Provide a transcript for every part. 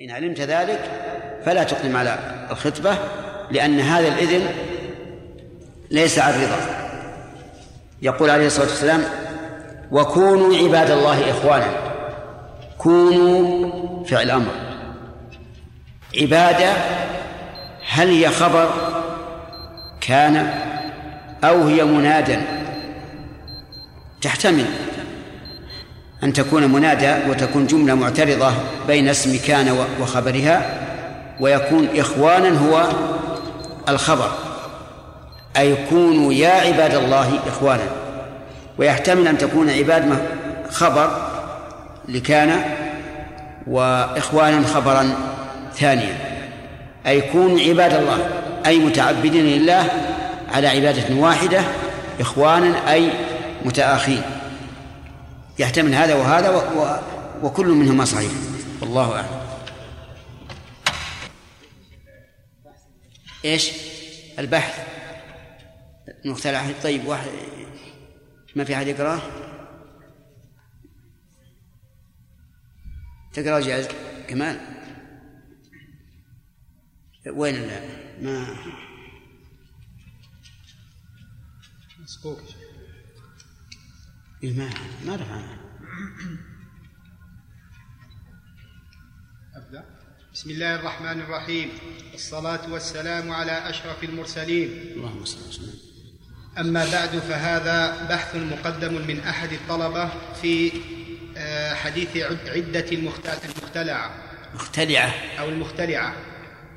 فإن علمت ذلك فلا تقدم على الخطبة لأن هذا الإذن ليس عن رضا. يقول عليه الصلاة والسلام وكونوا عباد الله إخوانا كونوا فعل أمر عبادة هل هي خبر؟ كان أو هي منادا؟ تحتمل. أن تكون منادى وتكون جملة معترضة بين اسم كان وخبرها ويكون إخوانا هو الخبر. أي كونوا يا عباد الله إخوانا. ويحتمل أن تكون عباد خبر لكان وإخوانا خبرا ثانيا. أي كونوا عباد الله أي متعبدين لله على عبادة واحدة إخوانا أي متآخين يحتمل هذا وهذا و... و... وكل منهما صحيح. والله أعلم. إيش؟ البحث. مختلع طيب واحد. ما في أحد يقرأه تقرأ جاز. كمال وين لا ما مسبوق إيه ما ما رفع أبدأ. بسم الله الرحمن الرحيم. الصلاة والسلام على أشرف المرسلين. اللهم صل وسلم أما بعد فهذا بحث مقدم من أحد الطلبة في آه، حديث عدة المختلعة. مختلعة. أو المختلعة.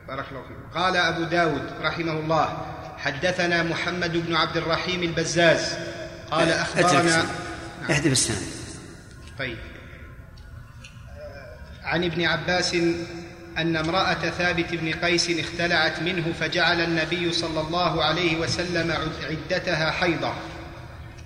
بارك الله فيكم. قال أبو داود رحمه الله حدثنا محمد بن عبد الرحيم البزاز. قال أخبرنا احذف السنة. طيب. عن ابن عباس أن امرأة ثابت بن قيس اختلعت منه فجعل النبي صلى الله عليه وسلم عدتها حيضة.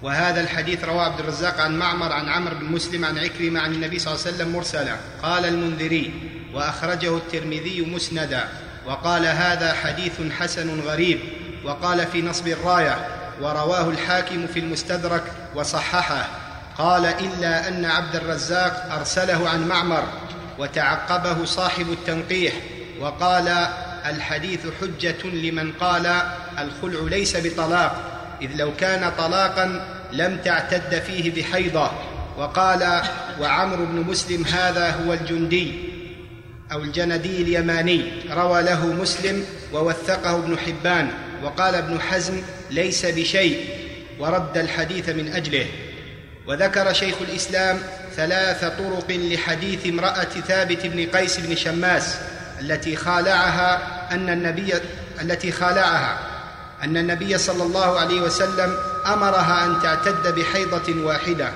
وهذا الحديث رواه عبد الرزاق عن معمر عن عمرو بن مسلم عن عكرمة عن النبي صلى الله عليه وسلم مرسلا. قال المنذري وأخرجه الترمذي مسندا. وقال هذا حديث حسن غريب. وقال في نصب الراية ورواه الحاكم في المستدرك وصححه. قال إلا أن عبد الرزاق أرسله عن معمر وتعقبه صاحب التنقيح وقال الحديث حجة لمن قال الخلع ليس بطلاق إذ لو كان طلاقا لم تعتد فيه بحيضة. وقال وعمرو بن مسلم هذا هو الجندي أو الجندي اليماني. روى له مسلم ووثقه ابن حبان وقال ابن حزم ليس بشيء ورد الحديث من أجله. وذكر شيخ الإسلام ثلاث طرق لحديث امرأة ثابت بن قيس بن شماس التي خالعها أن النبي التي خالعها. أن النبي صلى الله عليه وسلم أمرها أن تعتد بحيضة واحدة.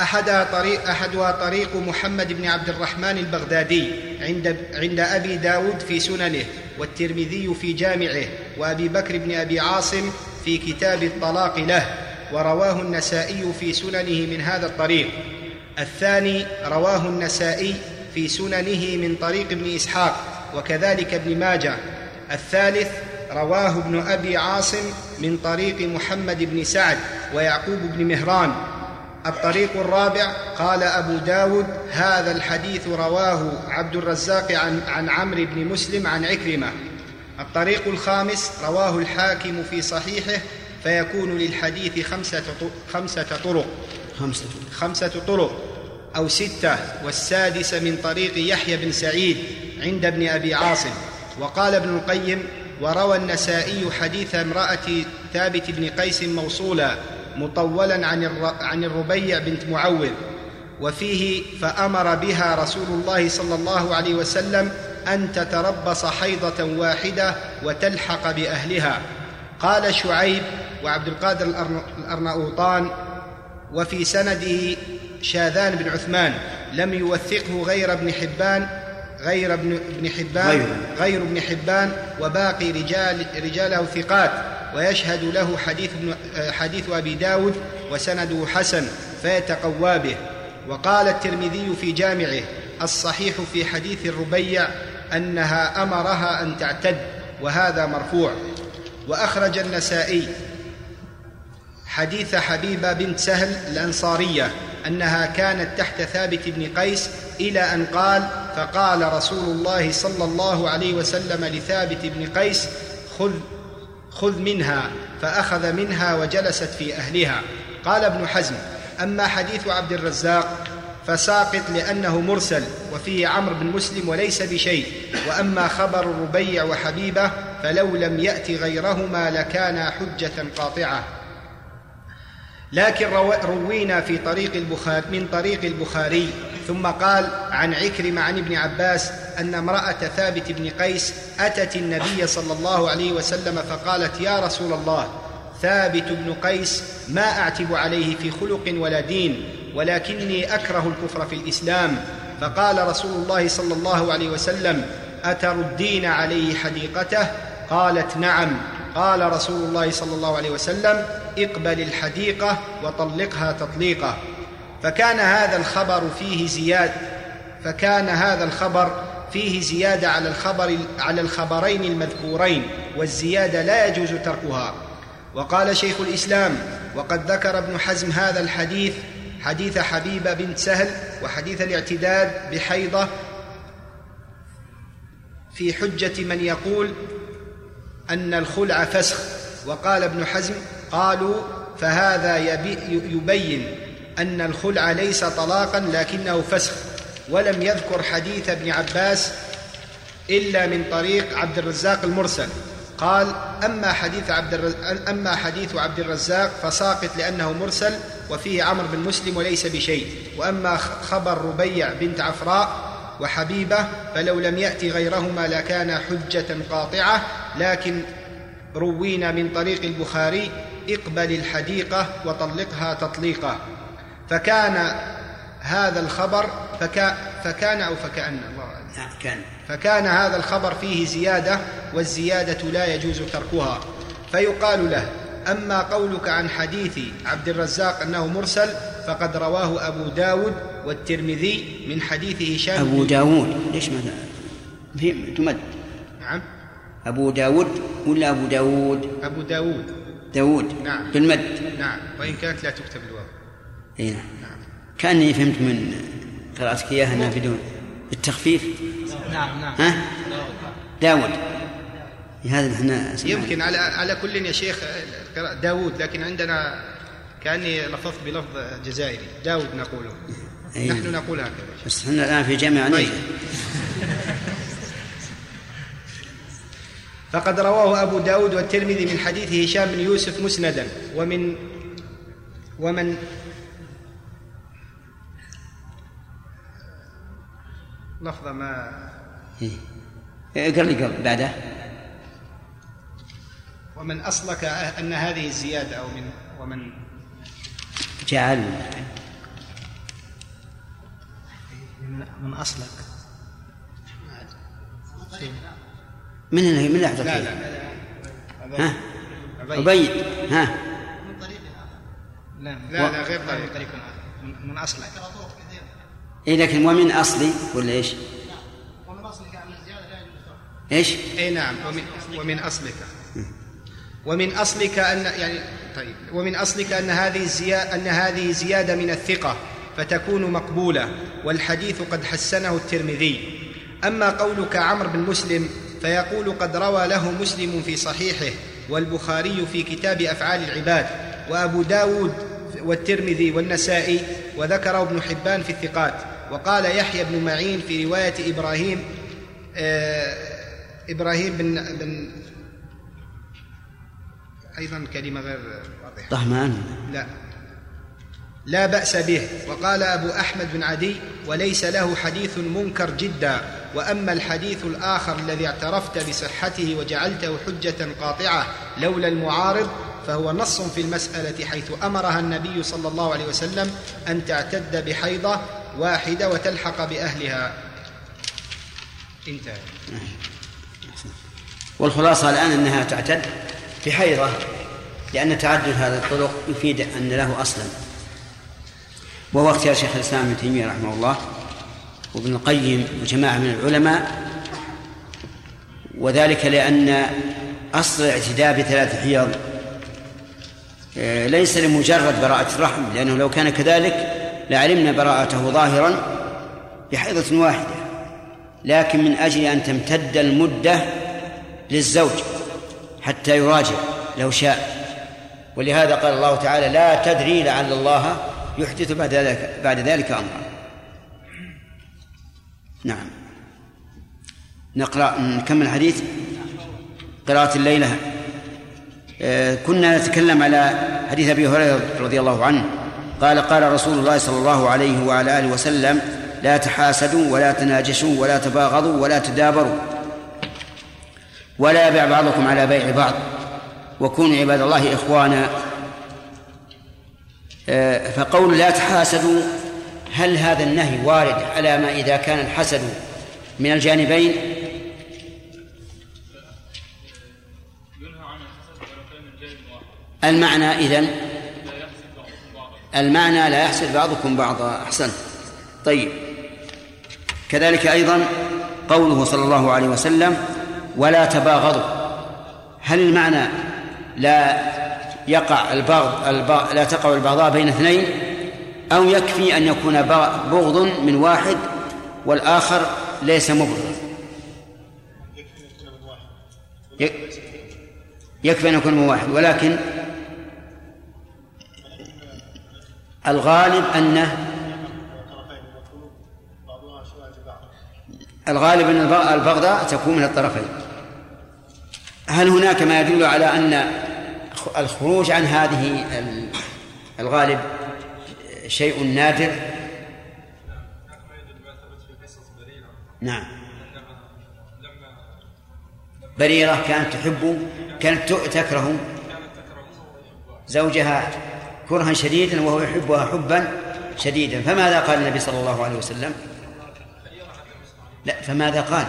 أحدها طريق أحدها طريق محمد بن عبد الرحمن البغدادي عند عند أبي داود في سننه والترمذي في جامعه وأبي بكر بن أبي عاصم في كتاب الطلاق له. ورواه النسائي في سننه من هذا الطريق. الثاني رواه النسائي في سننه من طريق ابن إسحاق وكذلك ابن ماجه. الثالث رواه ابن أبي عاصم من طريق محمد بن سعد ويعقوب بن مهران. الطريق الرابع قال أبو داود هذا الحديث رواه عبد الرزاق عن, عن عمرو بن مسلم عن عكرمة. الطريق الخامس رواه الحاكم في صحيحه فيكون للحديث خمسة خمسة طرق. خمسة خمسة طرق. أو ستة. والسادس من طريق يحيى بن سعيد عند ابن أبي عاصم. وقال ابن القيم وروى النسائي حديث امرأة ثابت بن قيس موصولا مطولا عن عن الربيع بنت معوذ. وفيه فأمر بها رسول الله صلى الله عليه وسلم أن تتربص حيضة واحدة وتلحق بأهلها. قال شعيب وعبد القادر الأرناؤوطان وفي سنده شاذان بن عثمان لم يوثقه غير ابن حبان غير ابن ابن حبان غير, غير ابن حبان وباقي رجال رجاله ثقات ويشهد له حديث ابن حديث أبي داود وسنده حسن فيتقوى به. وقال الترمذي في جامعه الصحيح في حديث الربيع أنها أمرها أن تعتد وهذا مرفوع. وأخرج النسائي حديث حبيبة بنت سهل الأنصارية أنها كانت تحت ثابت بن قيس إلى أن قال فقال رسول الله صلى الله عليه وسلم لثابت بن قيس خذ خذ منها فأخذ منها وجلست في أهلها. قال ابن حزم أما حديث عبد الرزاق فساقط لأنه مرسل وفيه عمرو بن مسلم وليس بشيء. وأما خبر الربيع وحبيبة فلو لم يأت غيرهما لكان حجة قاطعة. لكن روينا في طريق البخاري من طريق البخاري ثم قال عن عكرم عن ابن عباس أن امرأة ثابت بن قيس أتت النبي صلى الله عليه وسلم فقالت يا رسول الله ثابت بن قيس ما أعتب عليه في خلق ولا دين ولكني أكره الكفر في الإسلام. فقال رسول الله صلى الله عليه وسلم أتردين عليه حديقته؟ قالت نعم. قال رسول الله صلى الله عليه وسلم اقبل الحديقة وطلقها تطليقه فكان هذا الخبر فيه زياد فكان هذا الخبر فيه زياده على الخبر على الخبرين المذكورين والزيادة لا يجوز تركها. وقال شيخ الإسلام وقد ذكر ابن حزم هذا الحديث حديث حبيبة بنت سهل وحديث الاعتداد بحيضة في حجة من يقول أن الخلع فسخ. وقال ابن حزم قالوا فهذا يبين أن الخلع ليس طلاقا لكنه فسخ. ولم يذكر حديث ابن عباس إلا من طريق عبد الرزاق المرسل. قال أما حديث عبد أما حديث عبد الرزاق فساقط لأنه مرسل وفيه عمرو بن مسلم وليس بشيء. وأما خبر ربيع بنت عفراء وحبيبه فلو لم يات غيرهما لكان حجة قاطعة لكن روينا من طريق البخاري اقبل الحديقة وطلقها تطليقا. فكان هذا الخبر فكا فكان أو فكأن الله نعم كان. فكان هذا الخبر فيه زيادة والزيادة لا يجوز تركها. فيقال له أما قولك عن حديث عبد الرزاق أنه مرسل فقد رواه أبو داود والترمذي من حديث هشام أبو داود ليش ما تمد. نعم. أبو داود ولا أبو داود؟ أبو داود. داود. نعم. بالمد. نعم. وإن كانت لا تكتب الواو. اي نعم. كأني فهمت من قراءتك إياها أنها بدون. بالتخفيف نعم نعم. ها؟ داود. هذا إحنا يمكن على على كل يا شيخ داود لكن عندنا كأني لفظت بلفظ جزائري. داود نقوله. أيه. نحن نقول هكذا. بس إحنا الآن في جامع طيب. فقد رواه أبو داود والترمذي من حديث هشام بن يوسف مسندا. ومن ومن لفظة ما؟ إيه. اقرا لي قبل بعده. ومن أصلك أن هذه الزيادة أو من ومن جعل. من أصلك. من اللي من اللي لا لا ها؟ عبيد ها من طريق لا لا, لا غير طريق من أصلك. إيه لكن ومن أصلي ولا إيش؟ ومن أصلك أن الزيادة لا يجوز. إيش؟ أي نعم. ومن ومن أصلك. ومن أصلك أن يعني طيب ومن أصلك أن هذه الزيادة أن هذه زيادة من الثقة فتكون مقبولة والحديث قد حسنه الترمذي. أما قولك عمرو بن مسلم فيقول قد روى له مسلم في صحيحه والبخاري في كتاب أفعال العباد وأبو داود والترمذي والنسائي وذكره ابن حبان في الثقات. وقال يحيى بن معين في رواية إبراهيم آه إبراهيم بن, بن أيضا كلمة غير واضحة. طهمان. لا. لا بأس به. وقال أبو أحمد بن عدي وليس له حديث منكر جدا وأما الحديث الآخر الذي اعترفت بصحته وجعلته حجة قاطعة لولا المعارض فهو نص في المسألة حيث أمرها النبي صلى الله عليه وسلم أن تعتد بحيضة واحدة وتلحق بأهلها. انتهى. والخلاصة الآن أنها تعتد. بحيضة لأن تعدد هذه الطرق يفيد أن له أصلا. وهو اختيار شيخ الإسلام ابن تيمية رحمه الله وابن القيم وجماعة من العلماء وذلك لأن أصل الاعتداء بثلاث حيض آه، ليس لمجرد براءة الرحم لأنه لو كان كذلك لعلمنا براءته ظاهرا بحيضة واحدة لكن من أجل أن تمتد المدة للزوج. حتى يراجع لو شاء. ولهذا قال الله تعالى لا تدري لعل الله يحدث بعد ذلك بعد ذلك أمرا. نعم. نقرأ نكمل الحديث قراءة الليلة. آه، كنا نتكلم على حديث أبي هريرة رضي الله عنه. قال قال رسول الله صلى الله عليه وعلى آله وسلم لا تحاسدوا ولا تناجشوا ولا تباغضوا ولا تدابروا. ولا يبع بعضكم على بيع بعض. وكونوا عباد الله إخوانا. آه، فقول لا تحاسدوا هل هذا النهي وارد على ما إذا كان الحسد من الجانبين؟ المعنى إذن المعنى لا يحسد بعضكم بعضا. أحسنت طيب. كذلك أيضا قوله صلى الله عليه وسلم ولا تباغضوا. هل المعنى لا يقع البغض, البغض لا تقع البغضاء بين اثنين؟ أو يكفي أن يكون بغض من واحد والآخر ليس مبغضا؟ يكفي أن يكون من واحد ولكن الغالب أنه الغالب أن البغضاء تكون من الطرفين. هل هناك ما يدل على أن الخروج عن هذه الغالب شيء نادر؟ نعم. بريرة كانت تحب كانت تكره زوجها كرها شديدا وهو يحبها حبا شديدا. فماذا قال النبي صلى الله عليه وسلم؟ لا فماذا قال؟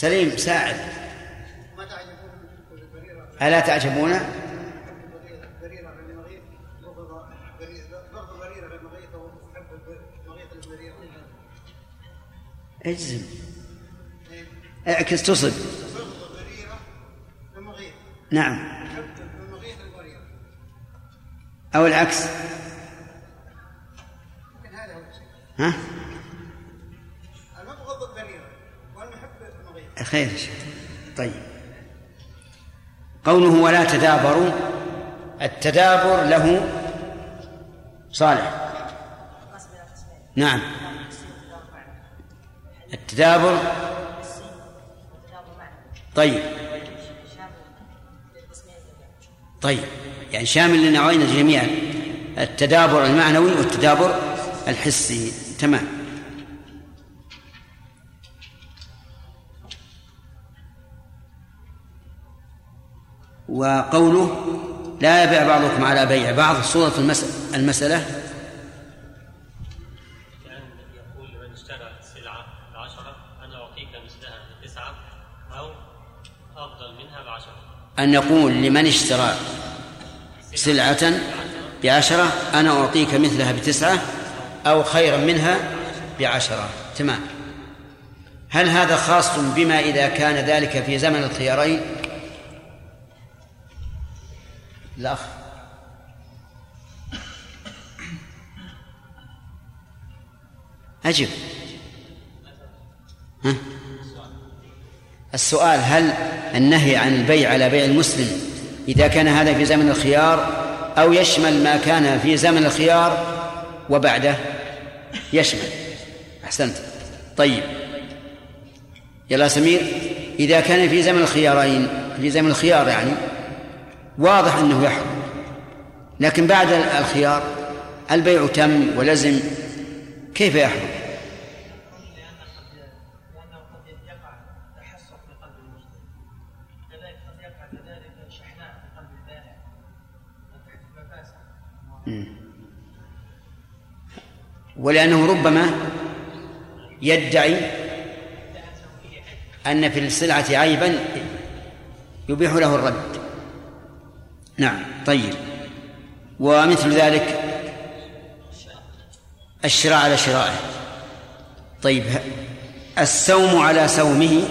سليم ساعد. ألا تعجبون؟ اجزم. اعكس تصب. نعم. أو العكس. ها؟ خير طيب. قوله ولا تدابروا التدابر له صالح. نعم. التدابر. طيب. طيب. يعني شامل للنوعين جميعا. التدابر المعنوي والتدابر الحسي. تمام. وقوله لا يبيع بعضكم على بيع بعض صورة المسألة. أن يقول لمن اشترى سلعة بعشرة أنا أعطيك مثلها بتسعة أو خيرا منها بعشرة. تمام. هل هذا خاص بما إذا كان ذلك في زمن الخيارين؟ الأخ. أجب. ها؟ السؤال هل النهي عن البيع على بيع المسلم إذا كان هذا في زمن الخيار أو يشمل ما كان في زمن الخيار وبعده؟ يشمل. أحسنت. طيب. يلا سمير إذا كان في زمن الخيارين في زمن الخيار يعني واضح أنه يحرم. لكن بعد الخيار البيع تم ولزم كيف يحرم؟ ولأنه ربما يدعي أن في السلعة عيبا يبيح له الرد. نعم طيب. ومثل ذلك؟ الشراء على شرائه. طيب السوم على سومه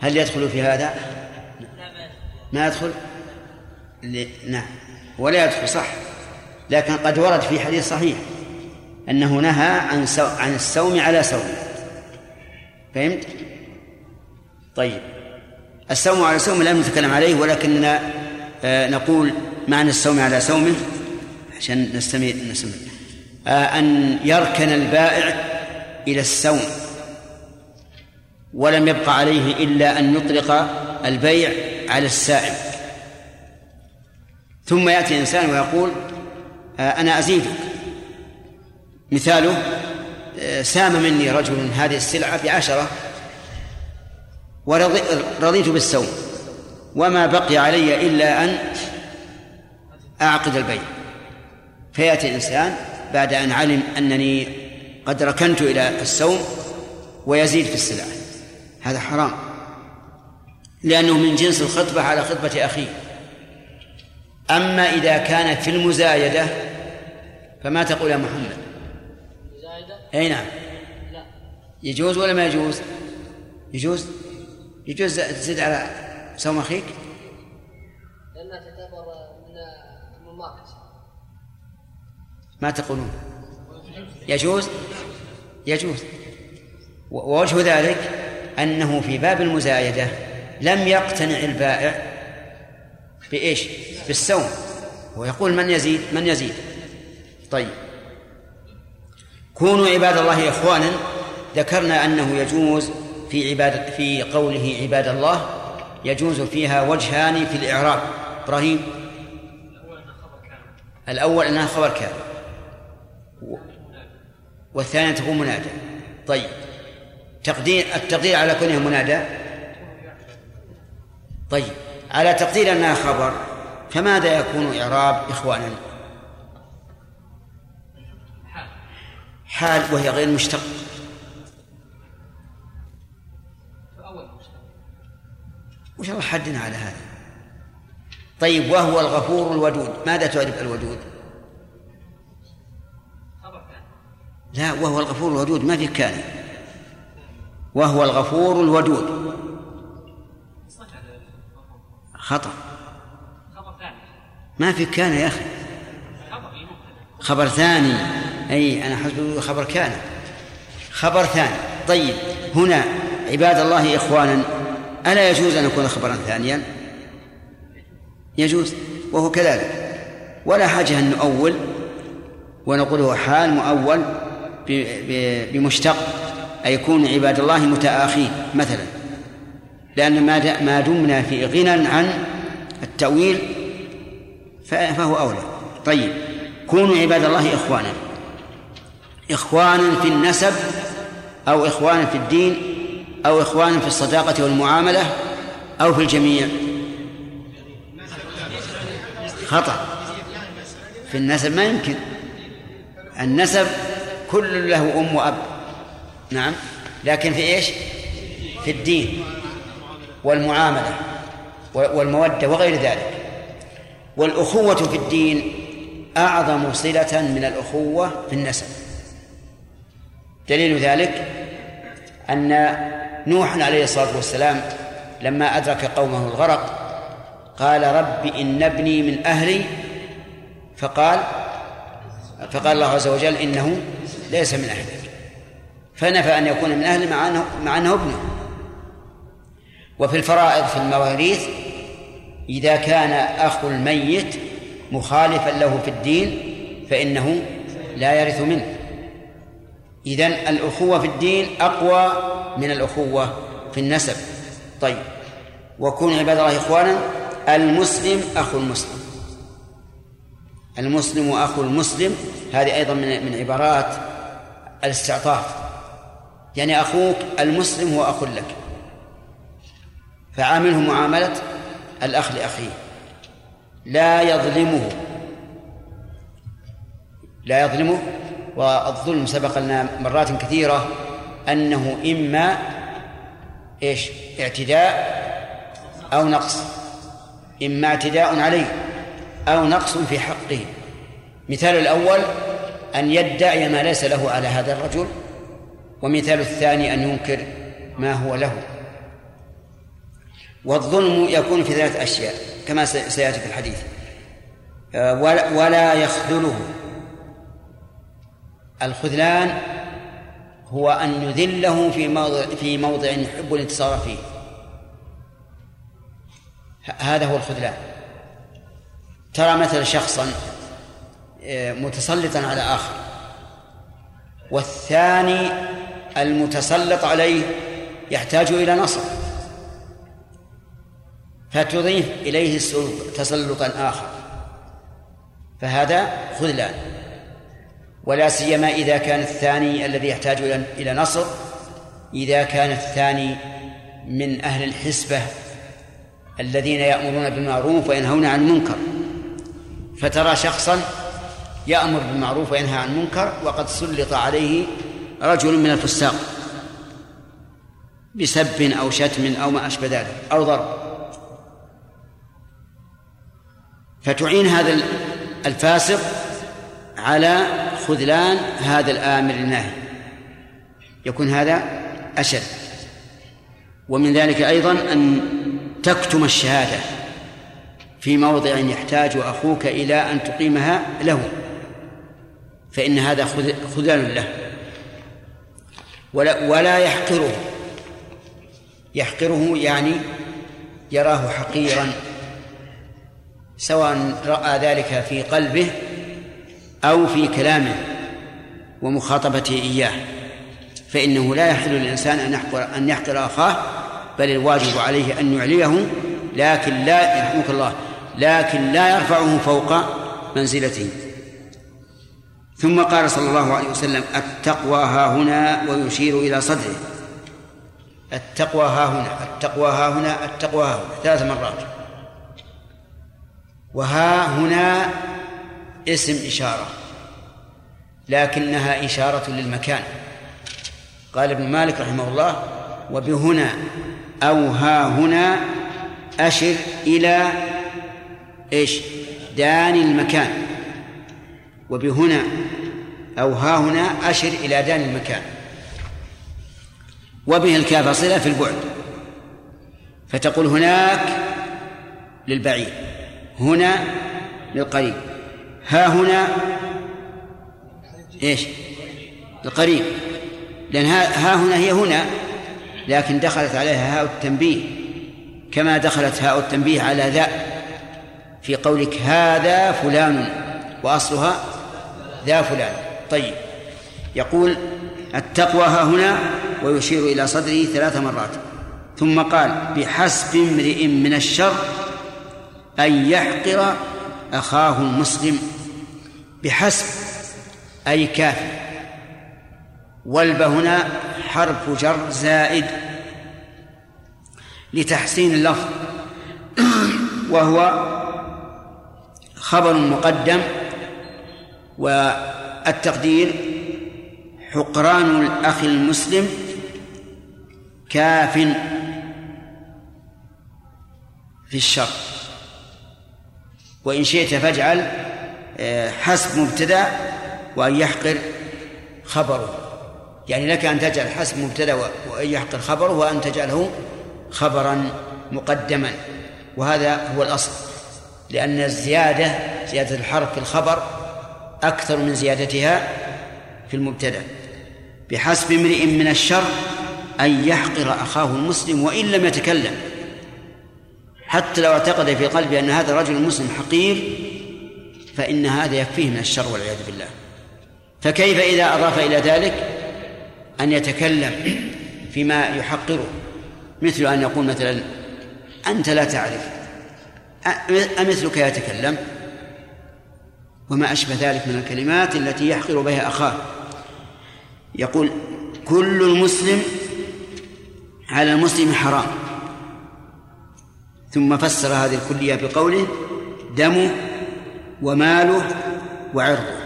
هل يدخل في هذا؟ ما يدخل؟ نعم. ولا يدخل صح. لكن قد ورد في حديث صحيح أنه نهى عن عن السوم على سوم فهمت؟ طيب. السوم على سوم لم نتكلم عليه ولكننا نقول معنى السوم على سومه عشان نستمع نستمع. آه، أن يركن البائع إلى السوم ولم يبقى عليه إلا أن يطلق البيع على السائم ثم يأتي إنسان ويقول آه، أنا أزيدك. مثاله سام مني رجل هذه السلعة بعشرة ورضيت بالسوم وما بقي علي إلا أن أعقد البيع. فيأتي الإنسان بعد أن علم أنني قد ركنت إلى السوم ويزيد في السلعة هذا حرام. لأنه من جنس الخطبة على خطبة أخيه أما إذا كانت في المزايدة فما تقول يا محمد؟ زايدة؟ أي نعم. لا. يجوز ولا ما يجوز؟ يجوز؟ يجوز تزيد على سوم أخيك؟ لأنها تعتبر من الممارسة ما تقولون؟ يجوز؟ يجوز. ووجه ذلك أنه في باب المزايدة لم يقتنع البائع بإيش؟ بالسوم. ويقول من يزيد؟ من يزيد. طيب. كونوا عباد الله إخوانا ذكرنا أنه يجوز في عبادة في قوله عباد الله يجوز فيها وجهان في الإعراب. إبراهيم؟ الأول أنها خبر كان والثاني تكون منادى. طيب. تقدير التقدير على كونها منادى؟ طيب. على تقدير أنها خبر فماذا يكون إعراب إخوانا؟ حال وهي غير مشتق. وش حدنا على هذا؟ طيب وهو الغفور الودود. ماذا تعرف الودود؟ لا وهو الغفور الودود. ما في كان وهو الغفور الودود. خطأ. ما في كان يا أخي. خبر ثاني. أي أنا حسب خبر كان. خبر ثاني. طيب هنا عباد الله إخوانا ألا يجوز أن يكون خبرا ثانيا؟ يجوز وهو كذلك. ولا حاجة أن نؤول ونقول هو حال مؤول بمشتق أي يكون عباد الله متآخين مثلا. لأن ما ما دمنا في غنى عن التأويل فهو أولى. طيب كونوا عباد الله إخوانا. إخوانا في النسب أو إخوانا في الدين أو إخوانا في الصداقة والمعاملة أو في الجميع. خطأ. في النسب ما يمكن. النسب كل له أم وأب. نعم. لكن في إيش؟ في الدين والمعاملة والمودة وغير ذلك. والأخوة في الدين أعظم صلة من الأخوة في النسب. دليل ذلك أن نوح عليه الصلاة والسلام لما أدرك قومه الغرق قال رب إن ابني من أهلي فقال فقال الله عز وجل إنه ليس من أهلك فنفى أن يكون من أهله مع أنه, مع أنه ابنه. وفي الفرائض في المواريث إذا كان أخو الميت مخالفا له في الدين فإنه لا يرث منه. إذن الأخوة في الدين أقوى من الأخوة في النسب. طيب. وكون عباد الله إخوانا المسلم أخو المسلم. المسلم أخو المسلم هذه أيضا من من عبارات الاستعطاف. يعني أخوك المسلم هو أخ لك. فعامله معاملة الأخ لأخيه. لا يظلمه. لا يظلمه. والظلم سبق لنا مرات كثيرة. أنه إما إيش؟ اعتداء أو نقص. إما اعتداء عليه أو نقص في حقه. مثال الأول أن يدعي ما ليس له على هذا الرجل ومثال الثاني أن ينكر ما هو له. والظلم يكون في ثلاث أشياء كما سيأتي في الحديث. آه، ولا- ولا يخذله. الخذلان هو أن يذله في موضع في موضع يحب الانتصار فيه. هذا هو الخذلان. ترى مثلا شخصا آه، متسلطا على آخر والثاني المتسلط عليه يحتاج إلى نصر فتضيف إليه تسلطا آخر. فهذا خذلان. ولا سيما إذا كان الثاني الذي يحتاج إلى نصر إذا كان الثاني من أهل الحسبة الذين يأمرون بالمعروف وينهون عن المنكر. فترى شخصا يأمر بالمعروف وينهى عن المنكر وقد سلط عليه رجل من الفساق بسب أو شتم أو ما أشبه ذلك أو ضرب. فتعين هذا الفاسق على خذلان هذا الآمر الناهي يكون هذا أشد. ومن ذلك أيضا أن تكتم الشهادة في موضع يحتاج أخوك إلى أن تقيمها له. فإن هذا خذ- خذلان له. ولا, ولا يحقره. يحقره يعني يراه حقيرا سواء رأى ذلك في قلبه أو في كلامه ومخاطبته إياه فإنه لا يحل للإنسان أن يحقر أن يحقر أخاه بل الواجب عليه أن يعليه لكن لا يرحمك الله لكن لا يرفعه فوق منزلته. ثم قال صلى الله عليه وسلم التقوى ها هنا ويشير إلى صدره. التقوى ها هنا التقوى ها هنا التقوى ها هنا ثلاث مرات. وها هنا اسم إشارة. لكنها إشارة للمكان. قال ابن مالك رحمه الله وبهنا أو ها هنا أشر إلى إيش؟ دان المكان. وبهنا أو ها هنا أشر إلى دان المكان. وبه الكاف صلة في البعد. فتقول هناك للبعيد هنا للقريب ها هنا إيش؟ القريب. لأن ها ها هنا هي هنا لكن دخلت عليها هاء التنبيه. كما دخلت هاء التنبيه على ذا في قولك هذا فلان وأصلها ذا فلان. طيب. يقول التقوى ها هنا ويشير إلى صدره ثلاث مرات. ثم قال بحسب امرئ من الشر أن يحقر أخاه المسلم. بحسب أي كافي والب هنا حرف جر زائد لتحسين اللفظ. وهو خبر مقدم والتقدير حقران الأخ المسلم كاف في الشر. وإن شئت فاجعل آه، حسب مبتدأ وأن يحقر خبره. يعني لك أن تجعل حسب مبتدأ وأن يحقر خبره وأن تجعله خبرا مقدما. وهذا هو الأصل. لأن الزيادة زيادة الحرف في الخبر أكثر من زيادتها في المبتدأ. بحسب امرئ من الشر أن يحقر أخاه المسلم وإن لم يتكلم. حتى لو اعتقد في قلبه أن هذا الرجل المسلم حقير فإن هذا يكفيه من الشر والعياذ بالله. فكيف إذا أضاف إلى ذلك؟ أن يتكلم فيما يحقره مثل أن يقول مثلا أنت لا تعرف أمثلك يتكلم؟ وما أشبه ذلك من الكلمات التي يحقر بها أخاه. يقول كل المسلم على المسلم حرام. ثم فسر هذه الكلية بقوله دمه وماله وعرضه.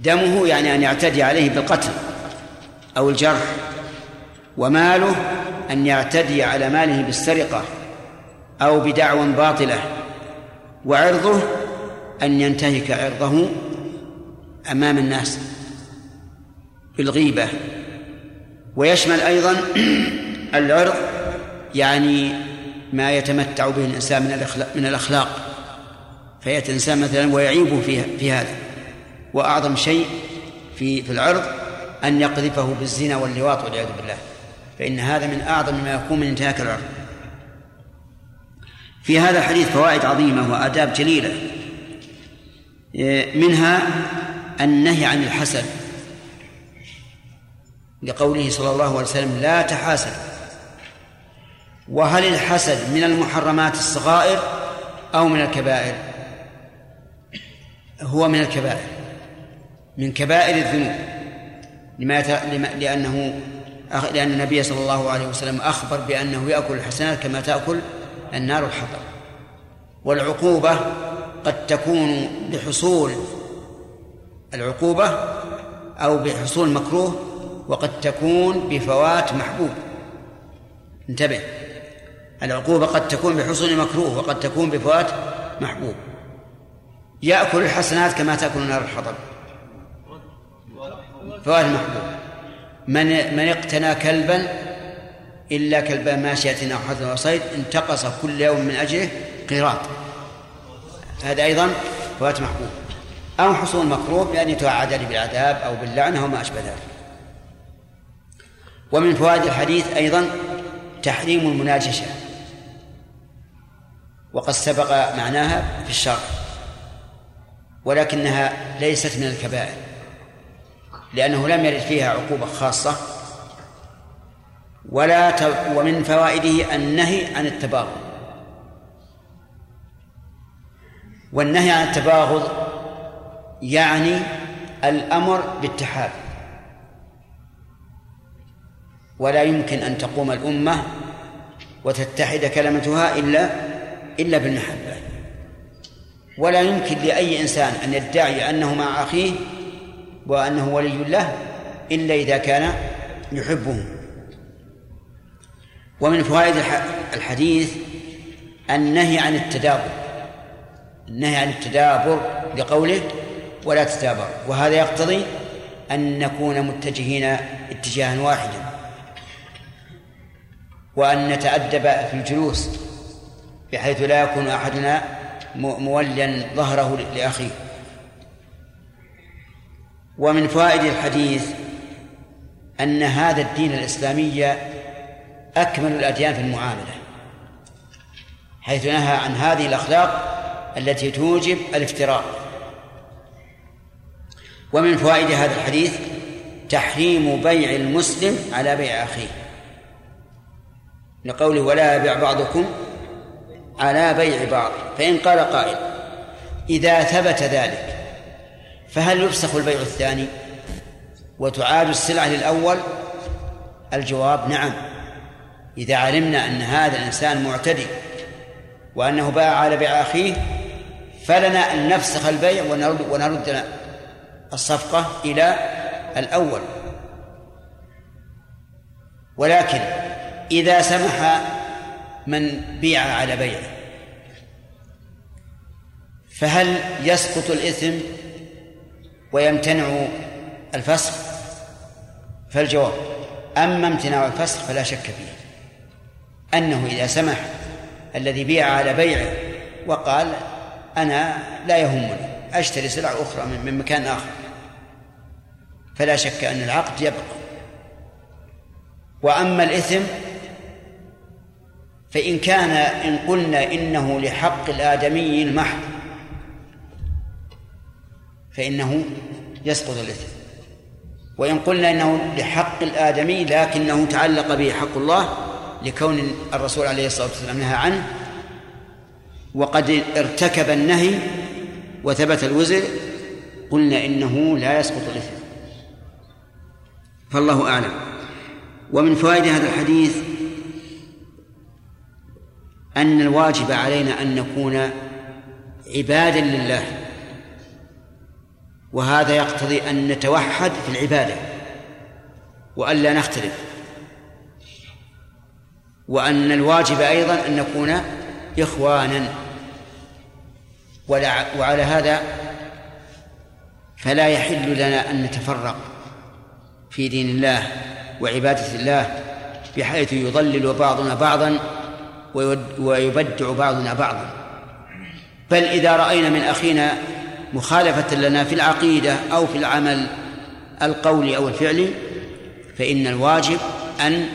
دمه يعني أن يعتدي عليه بالقتل أو الجرح وماله أن يعتدي على ماله بالسرقة أو بدعوى باطلة وعرضه أن ينتهك عرضه أمام الناس بالغيبة. ويشمل أيضا العرض يعني ما يتمتع به الإنسان من الأخلاق, فيأتي الإنسان مثلا ويعيب في في هذا. وأعظم شيء في في العرض أن يقذفه بالزنا واللواط والعياذ بالله. فإن هذا من أعظم ما يكون من انتهاك العرض. في هذا الحديث فوائد عظيمة وآداب جليلة. منها النهي عن الحسد. لقوله صلى الله عليه وسلم لا تحاسد. وهل الحسد من المحرمات الصغائر أو من الكبائر؟ هو من الكبائر. من كبائر الذنوب. لما لأنه لأن النبي صلى الله عليه وسلم أخبر بأنه يأكل الحسنات كما تأكل النار الحطب. والعقوبة قد تكون بحصول العقوبة أو بحصول مكروه وقد تكون بفوات محبوب. انتبه. العقوبة قد تكون بحصول مكروه وقد تكون بفوات محبوب. يأكل الحسنات كما تأكل النار الحطب. فوات محبوب من من اقتنى كلبا إلا كلب ماشية أو حزن أو صيد انتقص كل يوم من أجله قيراط. هذا أيضا فوات محبوب أو حصول مكروه بأن يتوعد بالعذاب أو باللعنة أو ما أشبه ذلك. ومن فوائد الحديث أيضا تحريم المناجشة. وقد سبق معناها في الشرع. ولكنها ليست من الكبائر. لأنه لم يرد فيها عقوبة خاصة ولا. ومن فوائده النهي عن التباغض والنهي عن التباغض يعني الأمر بالتحاب ولا يمكن أن تقوم الأمة وتتحد كلمتها إلا إلا بالمحبة ولا يمكن لأي إنسان أن يدعي أنه مع أخيه وأنه ولي له إلا إذا كان يحبه. ومن فوائد الحديث النهي عن التدابر النهي عن التدابر لقوله ولا تدابر وهذا يقتضي أن نكون متجهين اتجاها واحدا وأن نتأدب في الجلوس بحيث لا يكون أحدنا موليا ظهره لأخيه. ومن فوائد الحديث أن هذا الدين الإسلامي أكمل الأديان في المعاملة حيث نهى عن هذه الأخلاق التي توجب الافتراق ومن فوائد هذا الحديث تحريم بيع المسلم على بيع أخيه. لقوله ولا يبيع بعضكم على بيع بعض فإن قال قائل إذا ثبت ذلك فهل يفسخ البيع الثاني وتعاد السلعة للأول؟ الجواب نعم. إذا علمنا أن هذا الإنسان معتدي وأنه باع على بيع أخيه فلنا أن نفسخ البيع ونرد, ونرد الصفقة إلى الأول. ولكن إذا سمح من بيع على بيعه فهل يسقط الإثم ويمتنع الفسخ فالجواب أما امتناع الفسخ فلا شك فيه. أنه إذا سمح الذي بيع على بيعه وقال أنا لا يهمني أشتري سلع أخرى من مكان آخر. فلا شك أن العقد يبقى. وأما الإثم فإن كان إن قلنا إنه لحق الآدمي المحض فإنه يسقط الإثم. وإن قلنا إنه لحق الآدمي لكنه تعلق به حق الله لكون الرسول عليه الصلاة والسلام نهى عنه وقد ارتكب النهي وثبت الوزر قلنا إنه لا يسقط الإثم. فالله أعلم. ومن فوائد هذا الحديث أن الواجب علينا أن نكون عبادا لله. وهذا يقتضي أن نتوحد في العبادة وألا نختلف وأن الواجب أيضا أن نكون إخوانا. وعلى هذا فلا يحل لنا أن نتفرق في دين الله وعبادة الله بحيث يضلل بعضنا بعضا ويبدع بعضنا بعضا. بل إذا رأينا من أخينا مخالفة لنا في العقيدة أو في العمل القولي أو الفعلي فإن الواجب أن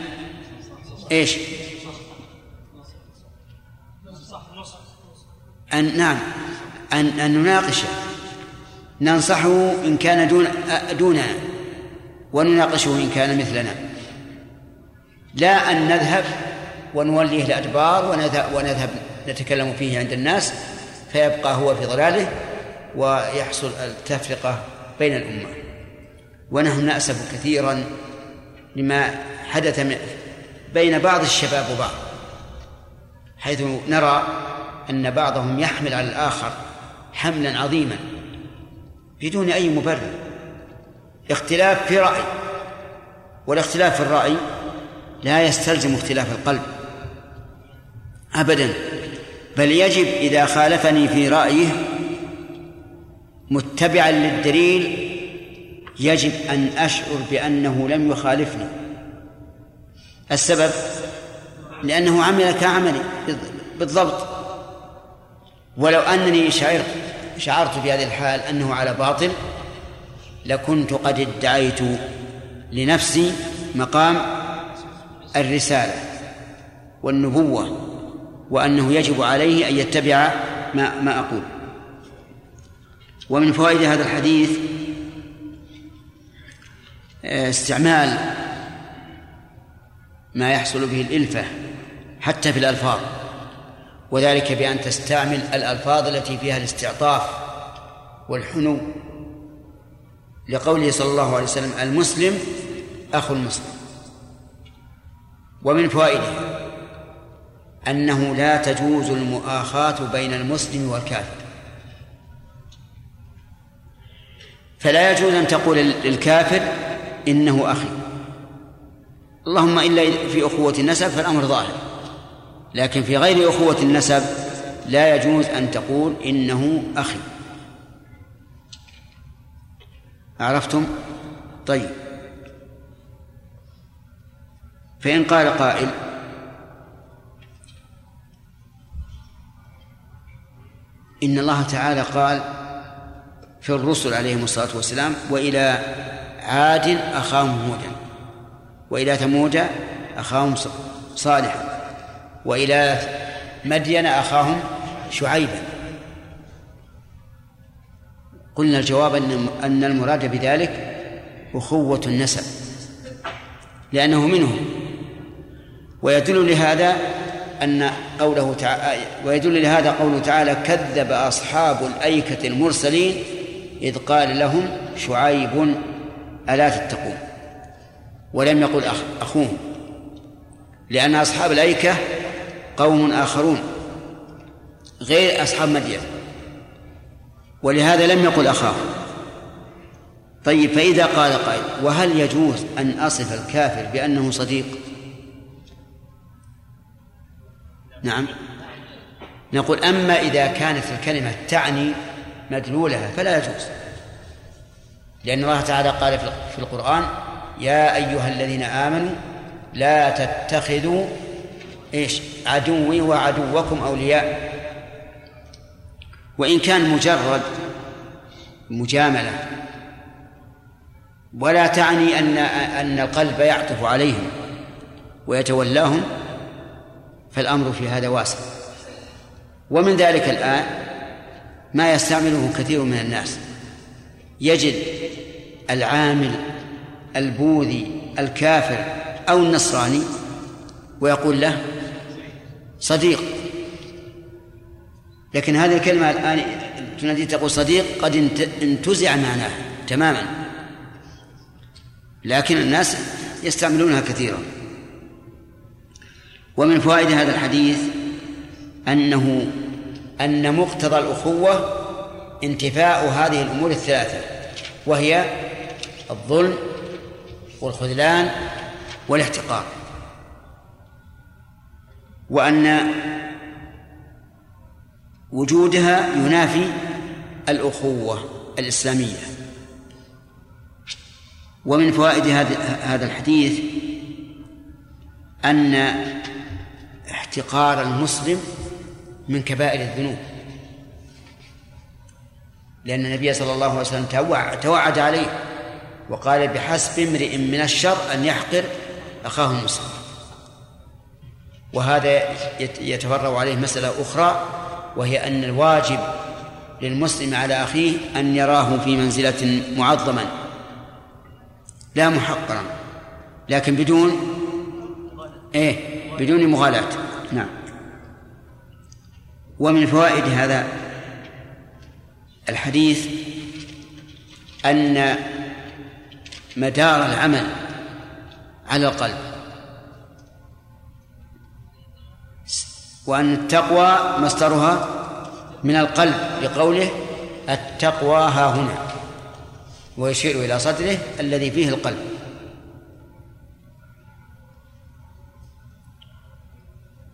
إيش؟ أن نعم أن أن نناقشه ننصحه إن كان دون دوننا ونناقشه إن كان مثلنا. لا أن نذهب ونوليه الأدبار ونذهب, ونذهب نتكلم فيه عند الناس فيبقى هو في ضلاله. ويحصل التفرقة بين الأمة. ونحن نأسف كثيرا لما حدث بين بعض الشباب وبعض حيث نرى أن بعضهم يحمل على الآخر حملا عظيما بدون أي مبرر. اختلاف في رأي والاختلاف في الرأي لا يستلزم اختلاف القلب أبدا. بل يجب إذا خالفني في رأيه متبعا للدليل يجب أن أشعر بأنه لم يخالفني. السبب لأنه عمل كعملي بالضبط. ولو أنني شعرت شعرت في هذه الحال أنه على باطل لكنت قد ادعيت لنفسي مقام الرسالة والنبوة وأنه يجب عليه أن يتبع ما ما أقول. ومن فوائد هذا الحديث آه، استعمال ما يحصل به الإلفة حتى في الألفاظ وذلك بأن تستعمل الألفاظ التي فيها الاستعطاف والحنو لقوله صلى الله عليه وسلم المسلم أخو المسلم. ومن فوائده أنه لا تجوز المؤاخاة بين المسلم والكافر. فلا يجوز أن تقول للكافر إنه أخي. اللهم إلا في أخوة النسب فالأمر ظاهر. لكن في غير أخوة النسب لا يجوز أن تقول إنه أخي. عرفتم؟ طيب. فإن قال قائل إن الله تعالى قال في الرسل عليهم الصلاة والسلام وإلى عاد أخاهم هودا وإلى ثمود أخاهم صالحا وإلى مدين أخاهم شعيبا. قلنا الجواب أن المراد بذلك أخوة النسب لأنه منهم. ويدل لهذا أن قوله تعالى ويدل لهذا قوله تعالى كذب أصحاب الأيكة المرسلين إذ قال لهم شعيب ألا تتقون؟ ولم يقل أخ أخوهم لأن أصحاب الأيكة قوم آخرون غير أصحاب مدين ولهذا لم يقل أخاه. طيب فإذا قال قائل وهل يجوز أن أصف الكافر بأنه صديق؟ نعم. نقول أما إذا كانت الكلمة تعني مدلولها فلا يجوز. لأن الله تعالى قال في القرآن يا أيها الذين آمنوا لا تتخذوا إيش؟ عدوي وعدوكم أولياء. وإن كان مجرد مجاملة ولا تعني أن أن القلب يعطف عليهم ويتولاهم فالأمر في هذا واسع. ومن ذلك الآن ما يستعمله كثير من الناس. يجد العامل البوذي الكافر أو النصراني ويقول له صديق. لكن هذه الكلمة الآن تنادي تقول صديق قد انتزع معناها تماما. لكن الناس يستعملونها كثيرا. ومن فوائد هذا الحديث أنه أن مقتضى الأخوة انتفاء هذه الأمور الثلاثة وهي الظلم والخذلان والاحتقار. وأن وجودها ينافي الأخوة الإسلامية. ومن فوائد هذا الحديث أن احتقار المسلم من كبائر الذنوب. لأن النبي صلى الله عليه وسلم توع- توعد عليه وقال بحسب امرئ من الشر أن يحقر أخاه المسلم وهذا يت- يتفرع عليه مسألة أخرى وهي أن الواجب للمسلم على أخيه أن يراه في منزلة معظما لا محقرا لكن بدون إيه؟ بدون مغالاة. نعم. ومن فوائد هذا الحديث أن مدار العمل على القلب وأن التقوى مصدرها من القلب لقوله التقوى ها هنا ويشير إلى صدره الذي فيه القلب.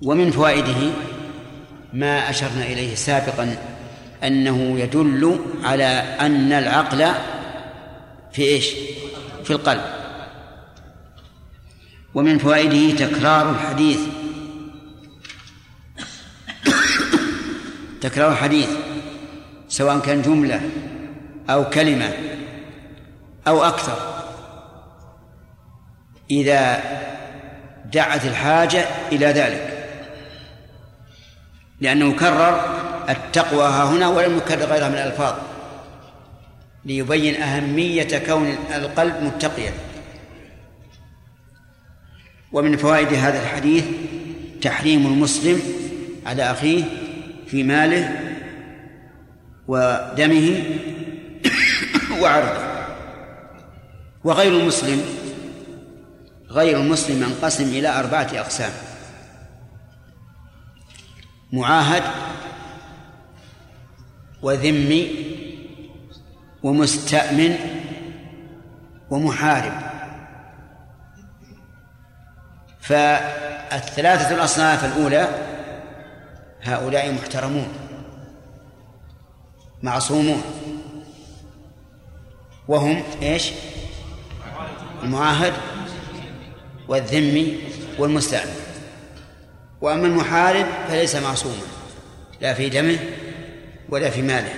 ومن فوائده ما أشرنا إليه سابقا أنه يدل على أن العقل في إيش؟ في القلب. ومن فوائده تكرار الحديث. تكرار الحديث سواء كان جملة أو كلمة أو أكثر. إذا دعت الحاجة إلى ذلك. لأنه كرر التقوى ها هنا ولم يكرر غيرها من الألفاظ ليبين أهمية كون القلب متقيا. ومن فوائد هذا الحديث تحريم المسلم على أخيه في ماله ودمه وعرضه. وغير المسلم غير المسلم ينقسم إلى أربعة أقسام. معاهد وذمي ومستأمن ومحارب. فالثلاثة الأصناف الأولى هؤلاء محترمون معصومون. وهم إيش؟ المعاهد والذمي والمستأمن. وأما المحارب فليس معصوما لا في دمه ولا في ماله.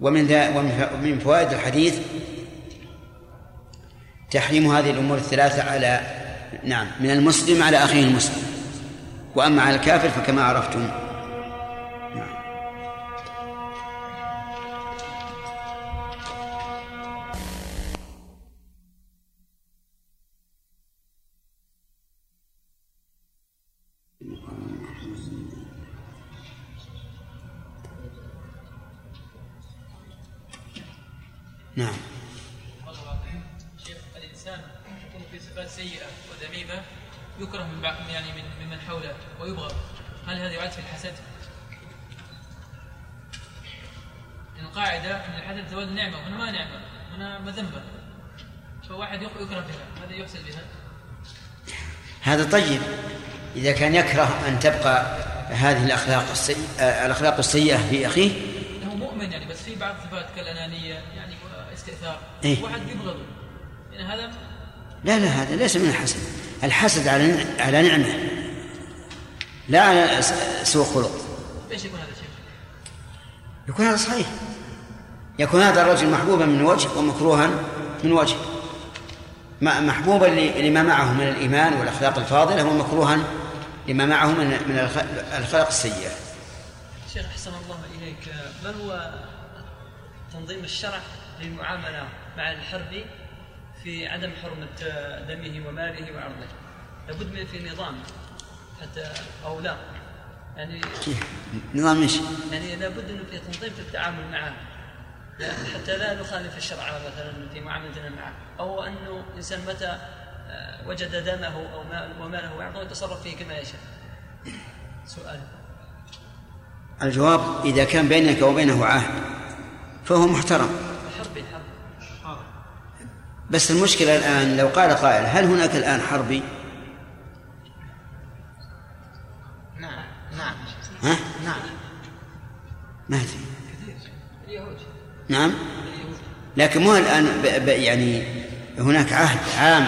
ومن ومن فوائد الحديث تحريم هذه الأمور الثلاثة على نعم من المسلم على أخيه المسلم. وأما على الكافر فكما عرفتم نعم شيخ الانسان يكون في صفات سيئه وذميمه يكره من بعض يعني من ممن حوله ويبغض هل هذا يعد في الحسد؟ القاعده ان الحسد زوال نعمه وهنا ما نعمه هنا مذمه فواحد يك- يكره بها هذا يحسد بها هذا طيب إذا كان يكره أن تبقى هذه الأخلاق السيئة الأخلاق السيئة في أخيه هو مؤمن يعني بس في بعض صفات كالأنانية واستئثار إيه. واحد يبغضه. يعني هذا لا لا هذا ليس من الحسد. الحسد على على نعمة. لا على سوء خلق. إيش يكون هذا الشيء؟ يكون هذا صحيح. يكون هذا الرجل محبوبا من وجه ومكروها من وجه محبوبا لما معه من الإيمان والأخلاق الفاضلة ومكروها لما معه من من الأخلاق السيئة. شيخ أحسن الله إليك. ما هو تنظيم الشرع؟ للمعاملة مع الحربي في عدم حرمة دمه وماله وعرضه. لابد من في نظام حتى أو لا. يعني نظام إيش؟ يعني لابد أنه في تنظيم في التعامل معه. حتى لا نخالف الشرع مثلا في معاملتنا معه. أو انه انسان متى آه، وجد دمه أو مال- وماله وعرضه يتصرف فيه كما يشاء. سؤال. الجواب إذا كان بينك وبينه عهد فهو محترم. بس المشكلة الآن لو قال قائل هل هناك الآن حربي؟ نعم نعم. ها؟ نعم. ما أدري. اليهود. نعم. لكن مو الآن ب... ب... يعني هناك عهد عام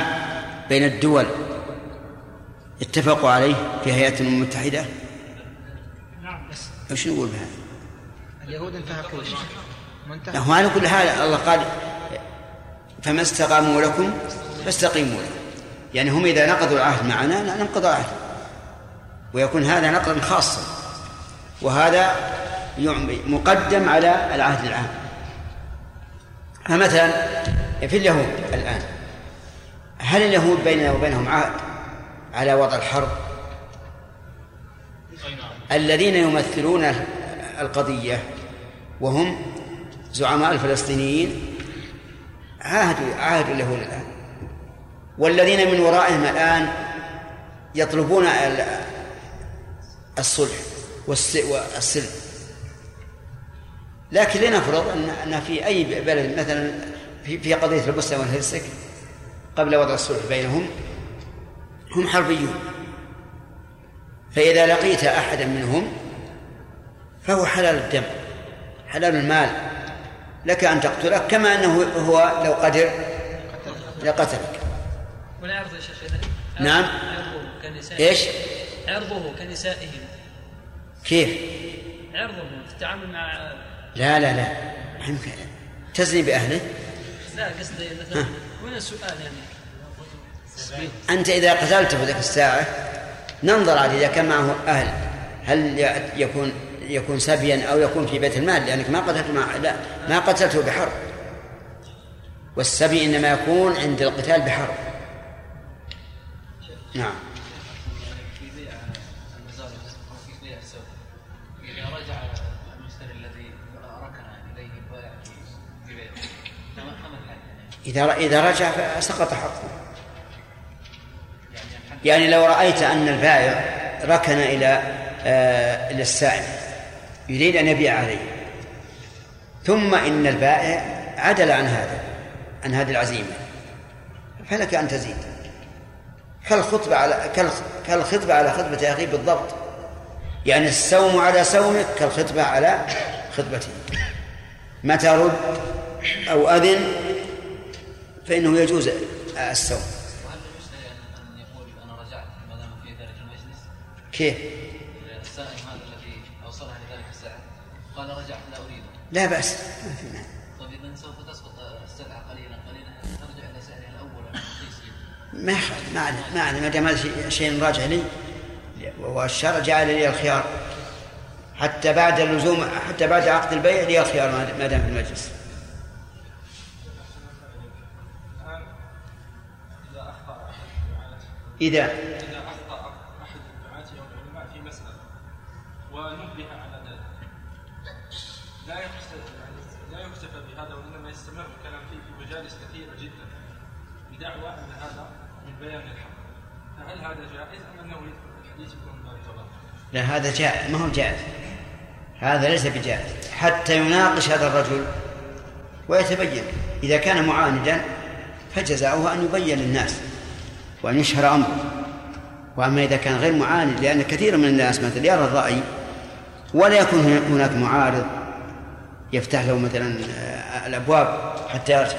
بين الدول اتفقوا عليه في هيئة الأمم المتحدة؟ وش نقول بهذا؟ اليهود انتهى كل شيء منتهى هو على كل حال الله قال فما استقاموا لكم فاستقيموا لهم يعني هم إذا نقضوا العهد معنا ننقض العهد ويكون هذا نقضا خاصا. وهذا مقدم على العهد العام. فمثلا في اليهود الآن هل اليهود بيننا وبينهم عهد على وضع الحرب؟ الذين يمثلون القضية وهم زعماء الفلسطينيين عاهدوا عاهدوا اليهود الآن. والذين من ورائهم الآن يطلبون الصلح والسلم. لكن لنفرض أن في أي بلد مثلا في قضية البوسنة والهرسك قبل وضع الصلح بينهم هم حربيون. فإذا لقيت أحدا منهم فهو حلال الدم حلال المال. لك أن تقتله كما أنه هو لو قدر لقتلك. ولا يرضى يا شيخ نعم. عرضه كنسائهم إيش؟ عرضه كنسائهم كيف؟ عرضهم في التعامل مع لا لا لا. تزني بأهله؟ لا قصدي مثلا هنا السؤال يعني. أنت إذا قتلته ذاك الساعة ننظر عليه إذا كان معه أهل هل يكون يكون سبيا أو يكون في بيت المال لأنك ما قتلته لا ما قتلته بحرب. والسبي إنما يكون عند القتال بحرب. نعم. إذا إذا رجع فسقط حقه. يعني لو رأيت أن البائع ركن إلى آه إلى السائل يريد أن يبيع عليه. ثم إن البائع عدل عن هذا عن هذه العزيمة. فلك أن تزيد. كالخطبة على كالخطبة على خطبة أخيه بالضبط. يعني السوم على سومك كالخطبة على خطبته. متى رد أو أذن فإنه يجوز السوم. وهل للمشتري ان يقول أنا رجعت ما دام في ذلك المجلس؟ كيف؟ اوصلها لذلك الساعة. قال رجعت لا اريده لا بأس. ما في مانع. طيب اذا سوف تسقط السلعة قليلا قليلا. ترجع إلى سعرها الأول. ما ما عليه ما عليه ما دام هذا شيء- راجع لي والشرع جعل لي الخيار. حتى بعد اللزوم حتى بعد عقد البيع لي الخيار ما- ما دام في المجلس. إذا إذا أخطأ أحد الدعاة أو العلماء في مسألة ونبه على ذلك لا يكتفى يعني لا يكتفى بهذا وإنما يستمر الكلام فيه في مجالس كثيرة جدا بدعوى أن هذا من بيان الحق فهل هذا جائز أم أنه يدخل في الحديث يكون من باب الطلاق؟ لا هذا جائز. ما هو جائز؟ هذا ليس بجائز. حتى يناقش هذا الرجل ويتبين. إذا كان معاندا فجزاؤه أن يبين للناس وأن يشهر أمره. وأما إذا كان غير معاند لأن كثير من الناس مثلا يرى الرأي ولا يكون هناك معارض يفتح له مثلا آه، الأبواب حتى يرجع.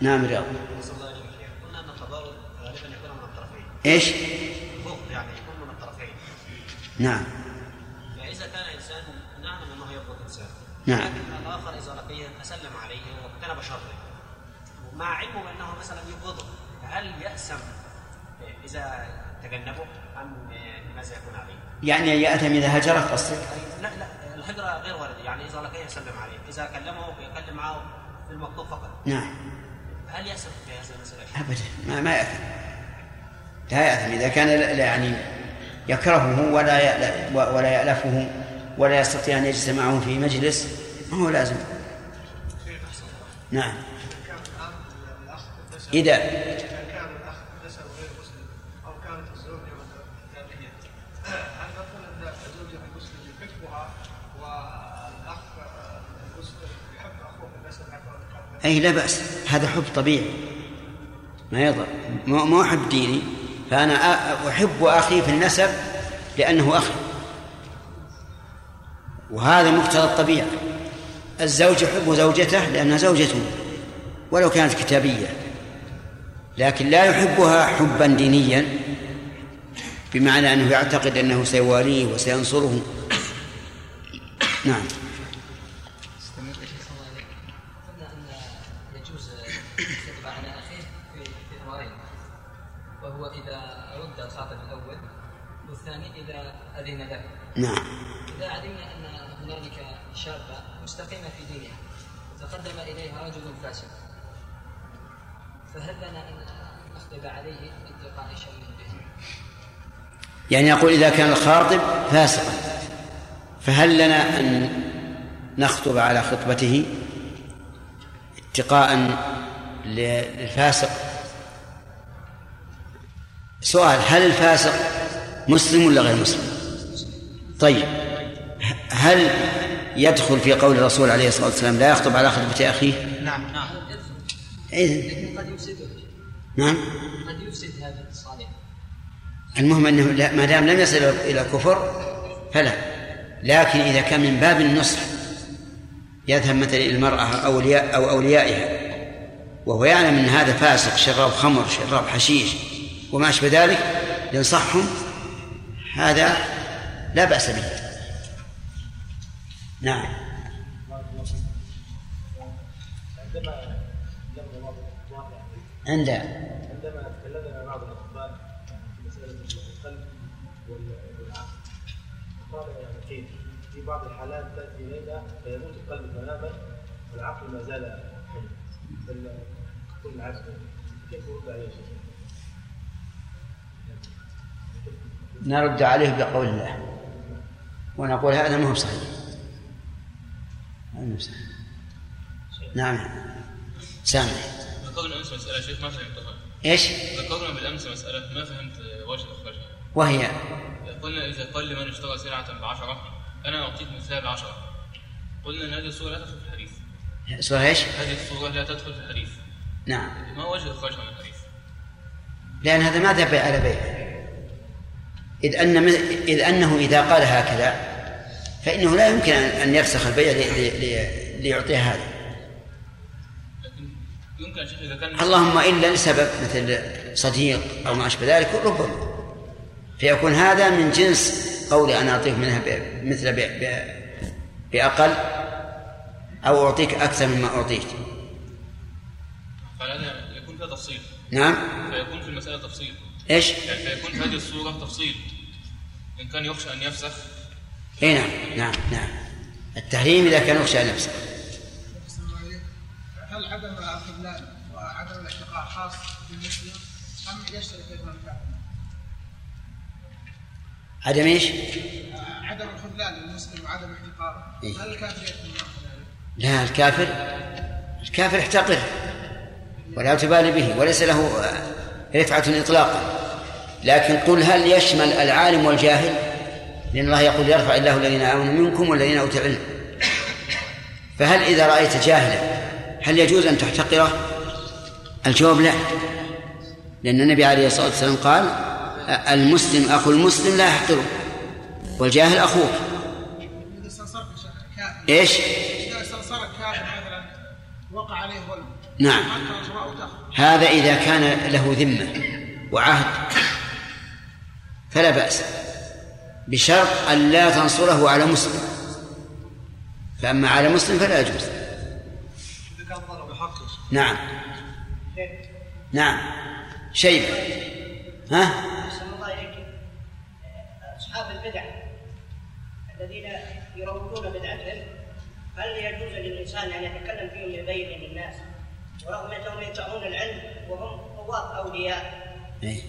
نعم رياض. إيش؟ نعم. فإذا كان انسان نعلم أنه يبغض إنسان. نعم. لكن الآخر إذا لقيه تسلم عليه واجتنب شره ومع علمه بانه مثلا يبغضه هل يأسم إذا تجنبه أم ماذا يكون عليه؟ يعني يأثم إذا هجره قصدك لا لا الهجرة غير واردة. يعني إذا لقيه يسلم عليه. إذا كلمه يكلم معه بالمكتوب فقط. نعم. هل يأسم في هذه المسألة؟ أبدا. ما ما يأثم. لا يأثم. إذا كان لا يعني يكرهه ولا ولا يألفه ولا يستطيع أن يجلس معه في مجلس ما هو لازم. نعم. إذا أي لا بأس هذا حب طبيعي. ما يضر. مو مو حب ديني. فأنا أحب أخي في النسب لأنه أخي وهذا مقتضى الطبيعة. الزوج يحب زوجته لأنها زوجته ولو كانت كتابية لكن لا يحبها حبا دينيا بمعنى أنه يعتقد أنه سيواليه وسينصره. نعم. اذن له نعم. إذا علمنا أن هنالك شابه مستقيمه في دينها تقدم اليها رجل فاسق فهل لنا أن نخطب عليه اتقاء شر به؟ يعني يقول إذا كان الخاطب فاسقا فهل لنا أن نخطب على خطبته اتقاء للفاسق؟ سؤال هل الفاسق مسلم ولا غير مسلم؟ طيب. هل يدخل في قول الرسول عليه الصلاة والسلام لا يخطب على خطبة أخيه نعم نعم. إذن لكن قد يفسده نعم. قد يفسد هذا الصالح. المهم أنه لا ما دام لم يصل إلى الكفر فلا. لكن إذا كان من باب النصح يذهب مثلا إلى المرأة أو اولياء أو أوليائها. وهو يعلم أن هذا فاسق شراب خمر شراب حشيش وما أشبه ذلك ينصحهم. هذا لا بأس به. نعم. عند. عندما تكلمنا بعض الاطباء في مساله القلب وال- والعقل قال يعني كيف في بعض الحالات تاتي الينا فيموت القلب تماما والعقل ما زال حي بل كل العكس كيف يرد عليه؟ نرد عليه بقول الله. ونقول هذا ما هو صحيح. هذا ما هو صحيح. نعم. سامع ذكرنا أمس مسألة شيخ ما فهمتها. إيش؟ ذكرنا بالامس مسألة ما فهمت وجه اخراجها وهي؟ قلنا إذا قال لمن اشترى سلعه بعشرة أنا اعطيك مثلها بعشرة. قلنا إن هذه الصورة لا تدخل في الحديث. سؤال إيش؟ هذه الصورة لا تدخل في الحديث. نعم. ما وجه اخراجها من الحديث؟ لأن هذا ما ذهب على بيع؟ إذ أن إذ أنه إذا قال هكذا فإنه لا يمكن أن يفسخ البيع لي- لي- لي- ليعطيه هذا. اللهم إلا لسبب مثل صديق أو ما أشبه ذلك ربما. فيكون هذا من جنس قولي أنا أعطيك منها مثل بأقل أو أعطيك أكثر مما أعطيك فهذا يكون فيها تفصيل. نعم. فيكون في المسألة تفصيل. إيش؟ يعني فيكون في هذه الصورة تفصيل إن كان يخشى أن يفسخ اي نعم نعم نعم التحريم إذا كان يخشى أن يفسخ هل عدم الخذلان وعدم الاشتقاء خاص بالمسلم أم يشترك أيضا الكافر؟ عدم إيش؟ عدم الخذلان للمسلم وعدم احتقاره إيه. هل الكافر يكون؟ لا الكافر الكافر احتقر ولا تبالي به وليس له رفعة إطلاقا لكن قل هل يشمل العالم والجاهل؟ لأن الله يقول يرفع الله الذين آمنوا منكم والذين أوتوا العلم. فهل إذا رأيت جاهلا هل يجوز أن تحتقره؟ الجواب لا. لأن النبي عليه الصلاة والسلام قال المسلم أخو المسلم لا يحقره والجاهل كافر إيش؟ وقع عليه ظلم نعم. هذا إذا كان له ذمة وعهد. فلا بأس بشرط أن لا تنصره على مسلم. فأما على مسلم فلا يجوز. نعم. نعم. شيبة. ها؟ أصحاب البدع الذين يروجون بدعتهم هل يجوز للإنسان أن يتكلم فيهم ليبين للناس ورغم أنهم يدعون العلم وهم قوات أولياء. إيه.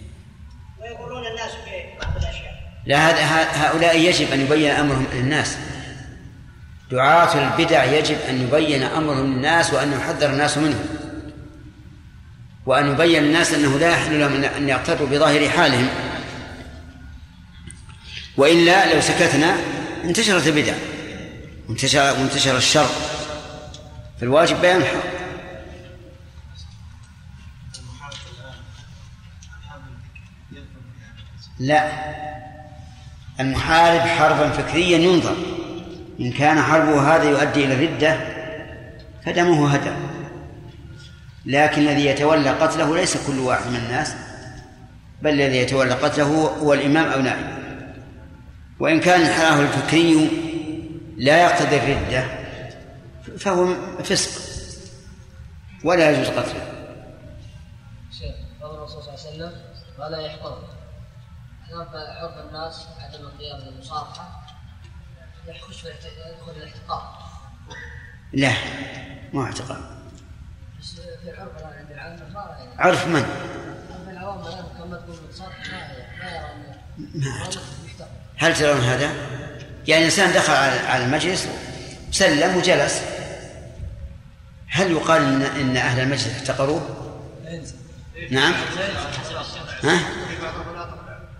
ويقولون الناس ببعض الأشياء. لا هؤلاء يجب أن يبين أمرهم للناس دعاة البدع يجب أن يبين أمرهم للناس وأن يحذر الناس منهم. وأن يبين للناس أنه لا يحل لهم أن- يقتدوا بظاهر حالهم. وإلا لو سكتنا انتشرت البدع. وانتشر وانتشر الشر. فالواجب بيان لا. المحارب حربا فكريا ينظر. إن كان حربه هذا يؤدي إلى الردة فدمه هدر لكن الذي يتولى قتله ليس كل واحد من الناس بل الذي يتولى قتله هو الإمام أو نائب. وإن كان الحراه الفكري لا يقتضي الردة فهو فسق ولا يجوز قتله. شيخ قول الرسول صلى الله عليه وسلم ولا يحقر عرف الناس عدم القيام بالمصافحة يخش يدخل الاحتقار لا ما اعتقاد. بس في العرف الآن عند العامة ما عرف من؟ عرف العوام الآن كما تقول المصافحة ما لا يرى ما هل ترون هذا؟ يعني انسان دخل على المجلس سلم وجلس. هل يقال ان إن أهل المجلس احتقروه؟ نعم. ها؟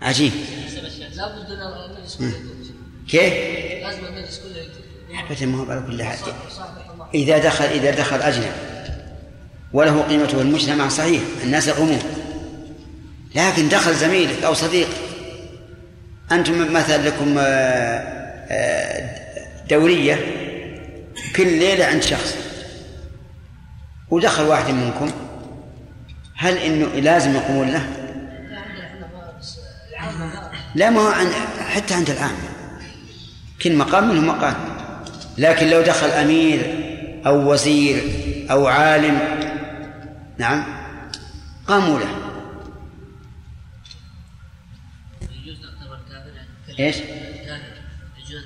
عجيب. كيف؟ لازم المجلس كله ما على كل حال. إذا دخل إذا دخل أجنبي وله قيمته المجتمع صحيح. الناس يقومون. لكن دخل زميلك أو صديق. أنتم مثلا لكم دورية. كل ليلة عند شخص. ودخل واحد منكم. هل إنه لازم يقومون له؟ لا ما هو عن حتى عند العامة كل مقام منه مقام. لكن لو دخل أمير أو وزير أو عالم نعم قاموا له. إيش؟ يجوز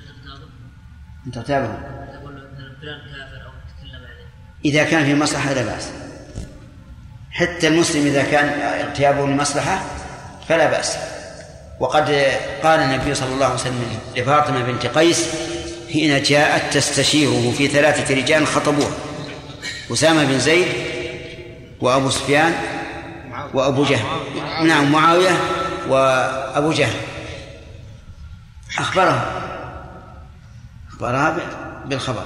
أن تغتابه إذا كان في مصلحة لا بأس. حتى المسلم إذا كان اغتيابه لمصلحة فلا بأس. وقد قال النبي صلى الله عليه وسلم لفاطمة بنت قيس حين جاءت تستشيره في ثلاثة رجال خطبوها أسامة بن زيد وأبو سفيان وأبو جهل. نعم معاوية وأبو جهل. أخبرها أخبرها بالخبر.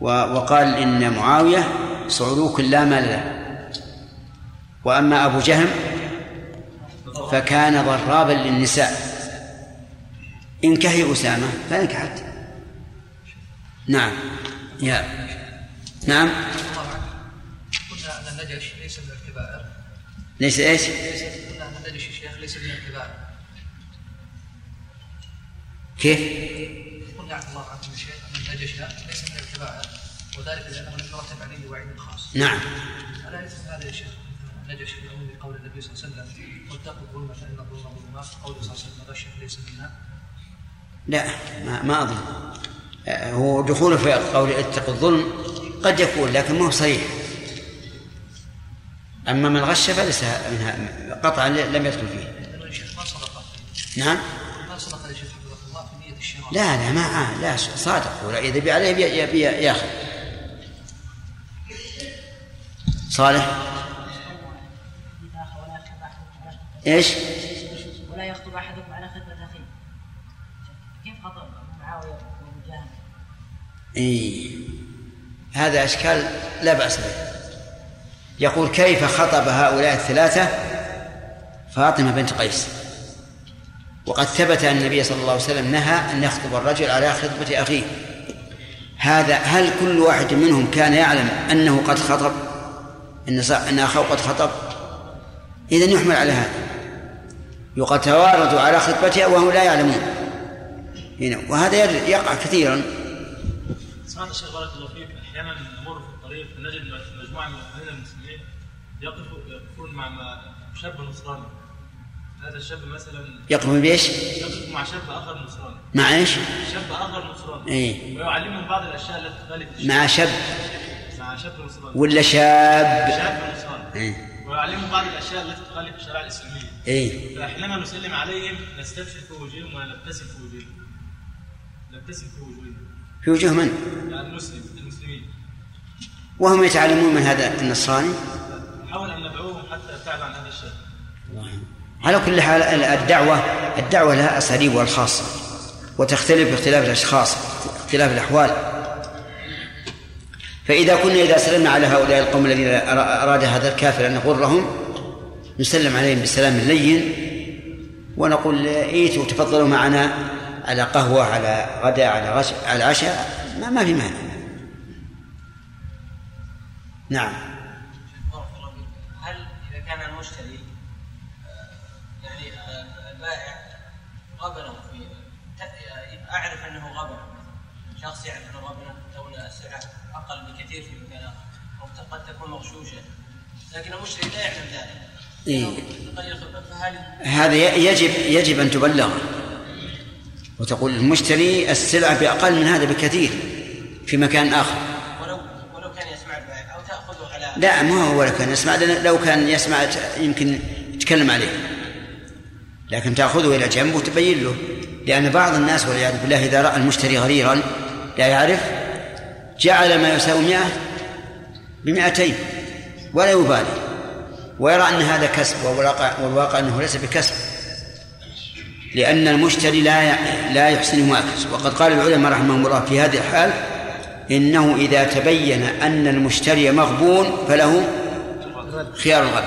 وقال إن معاوية صعلوك لا مال له. وأما أبو جهم فكان ضرابا للنساء. انكحي أسامة فانكحت نعم. يا. نعم. قلنا أن النجش ليس من الكبائر ليس إيش؟ قلنا أن النجش الشيخ ليس من الكبائر كيف؟ قلنا عبد الله عنكم يا شيخ أن النجش ليس من الكبائر وذلك لأنه لم يرتب عليه وعيد خاص نعم. ألا يلزم هذا يا شيخ النجش في عموم قول النبي صلى الله عليه وسلم واتقوا الظلم فإن الظلم ظلمات. قوله صلى الله عليه وسلم غش ليس منا لا ما, ما أظن. هو دخوله في قول اتقوا الظلم قد يكون لكن ما هو صريح. أما من غش فليس منها قطعا لم يدخل فيه. نعم. لا لا ما لا صادق. ولا إذا بي عليه ياخذ صالح؟ إيش؟ ولا يخطب أحدكم على خطبه أخيه. كيف خطب معاوية وأبو جهل؟ إيه. هذا أشكال لا بأس به. يقول كيف خطب هؤلاء الثلاثة؟ فاطمة بنت قيس. وقد ثبت أن النبي صلى الله عليه وسلم نهى أن يخطب الرجل على خطبة أخيه. هذا هل كل واحد منهم كان يعلم أنه قد خطب؟ أن أن اخاه قد خطب؟ اذا يحمل على هذا. يتوارد على خطبتها وهم لا يعلمون. هنا وهذا يقع كثيرا. سمعت الشيخ بارك الله فيك أحيانا نمر في الطريق نجد مجموعة من المسلمين يقفون مع شاب نصراني. هذا الشاب مثلا يقف بإيش؟ يقف مع شاب آخر نصراني. مع إيش؟ شاب آخر نصراني. إيه. ويعلمهم بعض الأشياء التي تخالف مع شاب. مع شاب نصراني. ولا شاب؟ شاب نصراني. إيه. ويعلمهم بعض الأشياء التي تخالف الشريعة الإسلامية. إيه. فحينما نسلم عليهم نستبشر في وجوههم ونبتسم في وجوههم؟ نبتسم في وجوههم. في وجوه من؟ المسلم المسلمين. وهم يتعلمون من هذا النصراني؟ نحاول أن ندعوهم حتى يبتعد عن هذا الشيء. على كل حال الدعوة الدعوة لها أساليبها الخاصة وتختلف باختلاف الأشخاص اختلاف الأحوال. فإذا كنا إذا سلمنا على هؤلاء القوم الذين أراد هذا الكافر أن نغرهم نسلم عليهم بالسلام اللين ونقول إيتوا تفضلوا معنا على قهوة على غداء على غش على عشاء ما, ما في مانع. نعم. هل إذا كان المشتري غبنوا في أعرف أنه غبن شخص يعرف أنه غبن. أقل بكثير في مكان أو قد تكون مغشوشة. لكن المشتري لا يعلم ذلك. إيه؟ هذا يجب يجب أن تبلغ وتقول المشتري السلعه بأقل من هذا بكثير في مكان آخر. ولو ولو كان يسمع أو تأخذه على لا ما هو ولا كان يسمع لو كان يسمع يمكن يتكلم عليه. لكن تأخذه إلى جنب وتبين له. لأن بعض الناس والعياذ بالله إذا رأى المشتري غريرا لا يعرف جعل ما يساوي مئة بمئتين ولا يبالي. ويرى أن هذا كسب والواقع, أنه ليس بكسب. لأن المشتري لا لا يحسن معاكس وقد قال العلماء رحمهم الله في هذه الحال إنه إذا تبين أن المشتري مغبون فله خيار الغد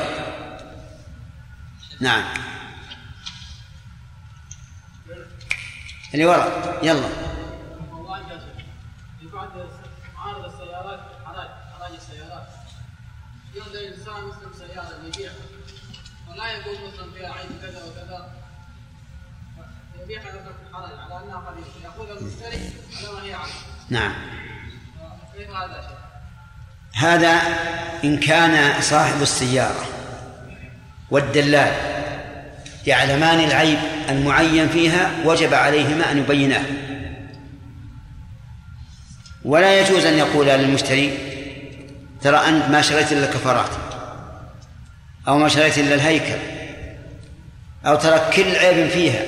نعم. اللي وراء يلا. ولا يقول مثلا فيها عين كذا وكذا. على أنها قليلة. المشتري على ما هي عنه نعم. كيف هذا شيء؟ هذا إن كان صاحب السيارة والدلال يعلمان العيب المعين فيها وجب عليهما أن يبيناه. ولا يجوز أن يقول للمشتري ترى أنت ما شريت إلا الكفارات أو ما شريت إلا الهيكل أو ترك كل عيب فيها.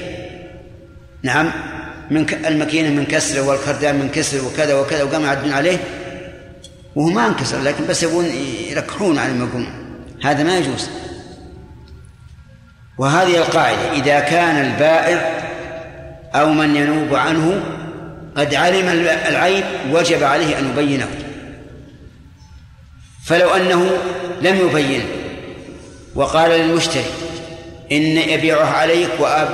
نعم من الماكينة من كسر والكردان من كسر وكذا وكذا وقام يعدون عليه وهو ما انكسر لكن بس يبون يركحون على يقولون هذا ما يجوز. وهذه القاعدة إذا كان البائع أو من ينوب عنه قد علم العيب وجب عليه أن يبينه. فلو أنه لم يبينه وقال للمشتري إني أبيعه عليك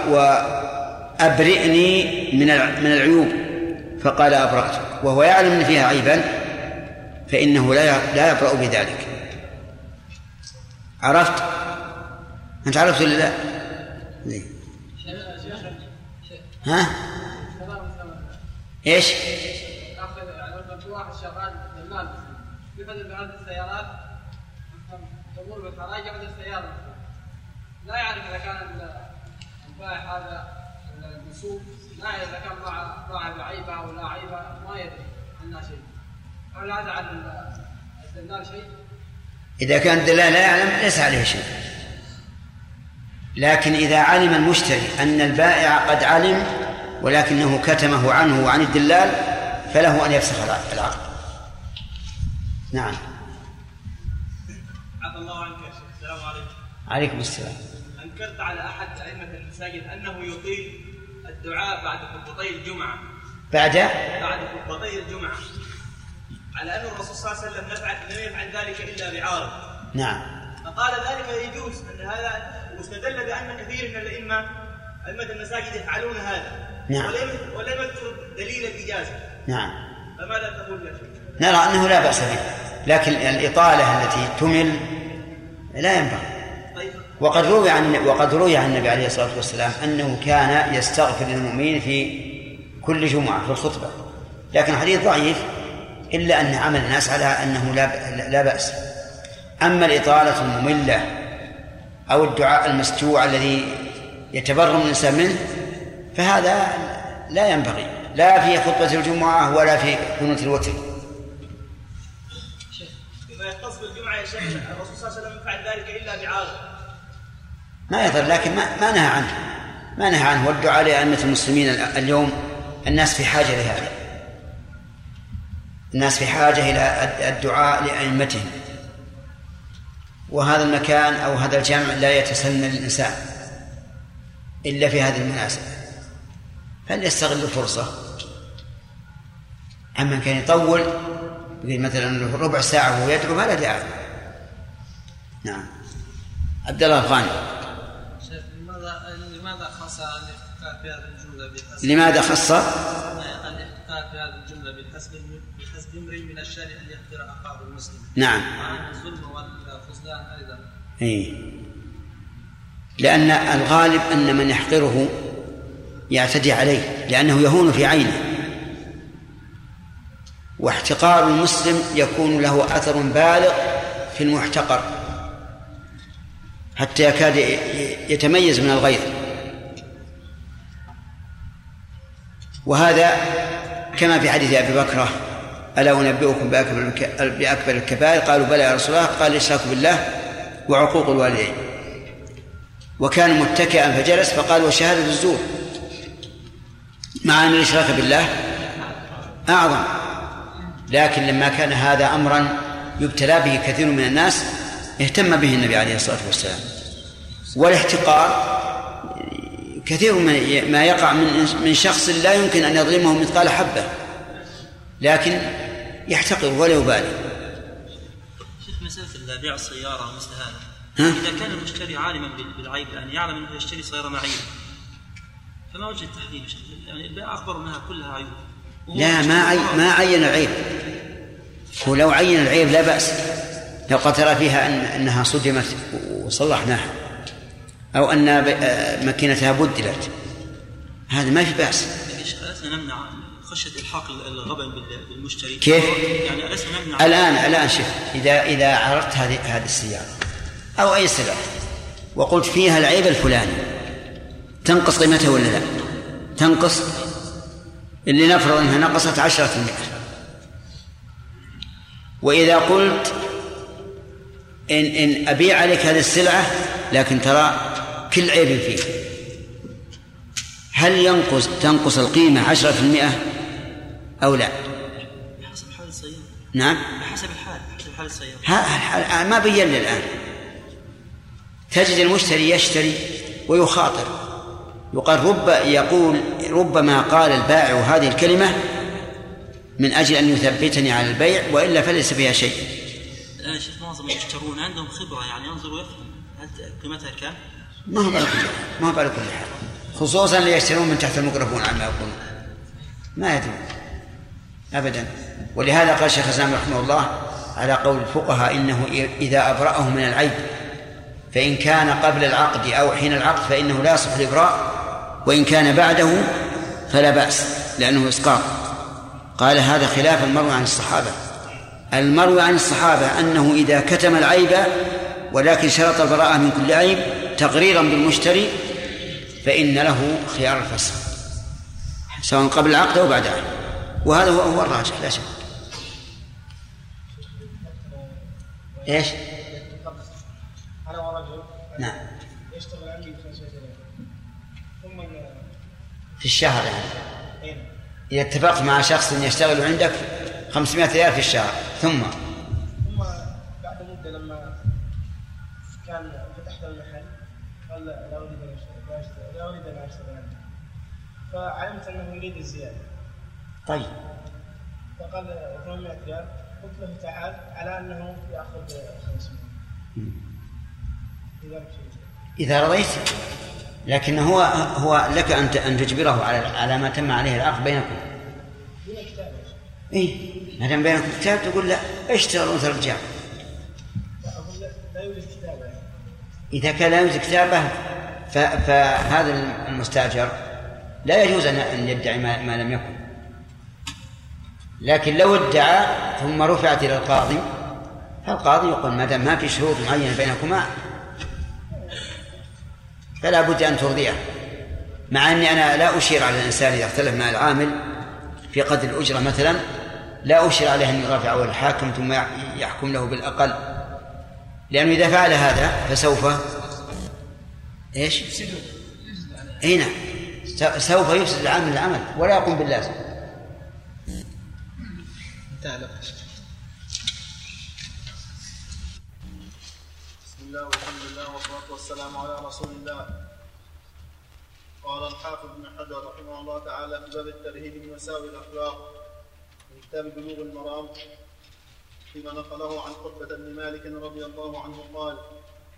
وأبرئني من من العيوب فقال أبرأتك وهو يعلم أن فيها عيبا فإنه لا لا يبرأ بذلك عرفت؟ أنت عرفت ولا لا؟ ها؟ إيش؟ واحد شغال يفضل بهذه السيارات ياخذ السياره لا يعرف إذا كان البائع هذا المسوق لا يعرف إذا كان باع بعيبه أو لا عيبة ما يدري عنها شيء. هل هذا عن الدلال شيء؟ إذا كان الدلال لا يعلم ليس عليه شيء. لكن إذا علم المشتري أن البائع قد علم ولكنه كتمه عنه وعن الدلال فله أن يفسخ العقد. نعم. عليكم السلام. أنكرت على أحد أئمة المساجد أنه يطيل الدعاء بعد خطبتي الجمعة. بعد؟ بعد خطبتي الجمعة. على أن الرسول صلى الله عليه وسلم لم يفعل ذلك إلا بعارض. نعم. فقال ذلك يجوز أن هذا واستدل بأن كثير من الائمه أئمة المساجد يفعلون هذا. نعم. ولم ولم يذكر دليل الإجازة. نعم. فماذا تقول يا شيخ؟ نرى أنه لا بأس به. لكن الإطالة التي تمل لا ينبغي. وقد روي عن وقد روي عن النبي عليه الصلاة والسلام أنه كان يستغفر للمؤمنين في كل جمعة في الخطبة. لكن حديث ضعيف إلا أن عمل الناس على أنه لا لا بأس. أما الإطالة المملة أو الدعاء المستوع الذي يتبرم الإنسان منه فهذا لا ينبغي. لا في خطبة الجمعة ولا في قنوت الوتر. إذا يختص بالجمعة يا شيخ الرسول صلى الله عليه وسلم يفعل ذلك إلا بعارض ما يضر لكن ما, ما نهى عنه. ما نهى عنه. والدعاء لأئمة المسلمين اليوم الناس في حاجة لهذا الناس في حاجة إلى الدعاء لأئمتهم. وهذا المكان أو هذا الجمع لا يتسنى للإنسان إلا في هذه المناسبة. فليستغل الفرصة. أما كان يطول مثلا ربع ساعة وهو يدعو ما لا داعي. نعم. عبد الله الغاني لماذا خص؟ الاحتكاك في هذه الجملة بحسب بحسب امرئ من الشارع ان يقدر اخاه المسلم نعم. مع الظلم والخذلان أيضا اي لأن الغالب أن من يحقره يعتدي عليه لأنه يهون في عينه. واحتقار المسلم يكون له أثر بالغ في المحتقر حتى يكاد يتميز من الغير وهذا كما في حديث أبي بكرة ألا أنبئكم بأكبر بأكبر الكبائر؟ قالوا بلى يا رسول الله قال الإشراك بالله وعقوق الوالدين. وكان متكئا فجلس فقال وشهادة الزور. مع أن الإشراك بالله أعظم لكن لما كان هذا أمرا يبتلى به كثير من الناس اهتم به النبي عليه الصلاة والسلام. والاحتقار كثير من ما يقع من من شخص لا يمكن أن يظلمه مثقال حبة. لكن يحتقر ولا يبالي. شيخ مسألة بيع السيارة مثل هذا. ها؟ إذا كان المشتري عالما بالعيب يعني يعلم أنه يشتري سيارة معيبة فما وجه التحريم يعني البيع أخبر أنها كلها عيوب. لا ما عي... ما عين العيب. هو لو عين العيب لا بأس. لو قتل فيها أن أنها صدمت وصلحناها. أو أن آه، ماكينتها بدلت. هذا ما في بأس. ألسنا نمنع خشية إلحاق الغبن بالمشتري؟ كيف؟ يعني ألسنا نمنع الآن الآن شوف إذا إذا عرضت هذه هذه السيارة أو أي سلعة وقلت فيها العيب الفلاني تنقص قيمتها ولا لا؟ تنقص؟ اللي نفرض أنها نقصت عشرة المئة وإذا قلت إن إن أبيع عليك هذه السلعة لكن ترى كل عيب فيه. هل ينقص تنقص القيمة عشرة في المئة؟ أو لا؟ حسب حال السيارة. نعم؟ حسب الحال حسب حال السيارة. ها ما بين لي الآن. تجد المشتري يشتري ويخاطر. يقال رب يقول ربما قال البائع هذه الكلمة من أجل أن يثبتني على البيع وإلا فليس فيها شيء. الآن شيخ معظم يشترون عندهم خبرة يعني ينظر ويفهم هل قيمتها كم؟ ما هو على كل ما هو على كل حال. خصوصا اللي يشترون من تحت الميكروفون عما يقولون. ما يدرون. أبدا. ولهذا قال الشيخ الإسلام رحمه الله على قول الفقهاء إنه إذا أبرأه من العيب فإن كان قبل العقد أو حين العقد فإنه لا يصح الإبراء وإن كان بعده فلا بأس لأنه إسقاط. قال هذا خلاف المروي عن الصحابة. المروي عن الصحابة أنه إذا كتم العيب ولكن شرط البراءة من كل عيب تقريرا بالمشتري فإن له خيار الفسخ سواء قبل العقد أو بعد عقد وهذا هو هو الراجح لا شك. إيش؟ أنا ورجل نعم. يشتغل عندي ثم في الشهر يعني. إذا اتفقت مع شخص يشتغل عندك 500 ريال في الشهر. ثم فعلمت أنه يريد الزيادة. طيب. فقال 800 ريال. قلت له تعال على أنه يأخذ 500 إذا رضيت. لكن هو هو لك أن أن تجبره على على ما تم عليه العقد بينكم. اي ما دام بينكم كتاب تقول لا اشتغل وانت كتابة. إذا كان لا يوجد كتابة فهذا المستأجر لا يجوز ان يدعي ما, لم يكن. لكن لو ادعى ثم رفعت إلى القاضي فالقاضي يقول ما دام ما في شروط معينة بينكما فلا بد أن ترضيه مع أني أنا لا أشير على الإنسان إذا اختلف مع العامل في قدر الأجرة مثلا لا أشير عليه أن يرافعه الحاكم ثم يحكم له بالأقل لأنه إذا فعل هذا فسوف إيش؟ أي نعم سوف يفسد العامل العمل ولا يقوم باللازم. انتهى الله والحمد لله والصلاة والسلام على رسول الله. قال الحافظ بن حجر رحمه الله تعالى في باب الترهيب من مساوي الأخلاق من كتاب بلوغ المرام فيما نقله عن قتبة بن مالك رضي الله عنه قال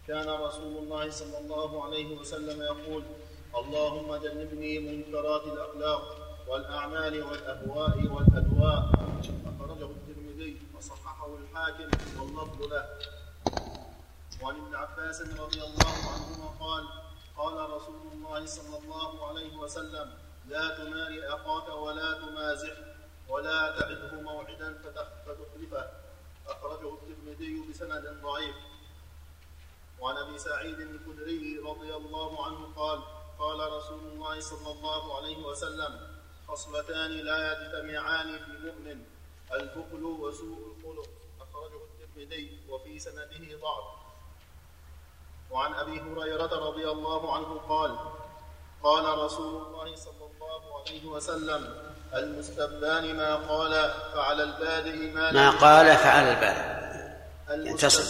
كان رسول الله صلى الله عليه وسلم يقول اللهم جنبني منكرات الأخلاق والأعمال والأهواء والأدواء. أخرجه الترمذي وصححه الحاكم واللفظ له. وعن ابن عباس رضي الله عنهما قال قال رسول الله صلى الله عليه وسلم لا تماري أخاك ولا تمازح ولا تعده موعدا فتخلفه. أخرجه الترمذي بسند ضعيف. وعن أبي سعيد الخدري رضي الله عنه قال قال رسول الله صلى الله عليه وسلم خصلتان لا يجتمعان في مؤمن البخل وسوء الخلق. أخرجه الترمذي وفي سنده ضعف. وعن أبي هريرة رضي الله عنه قال قال رسول الله صلى الله عليه وسلم المستبان ما قال فعلى البادئ ما ما قال فعلى البادئ. ينتصر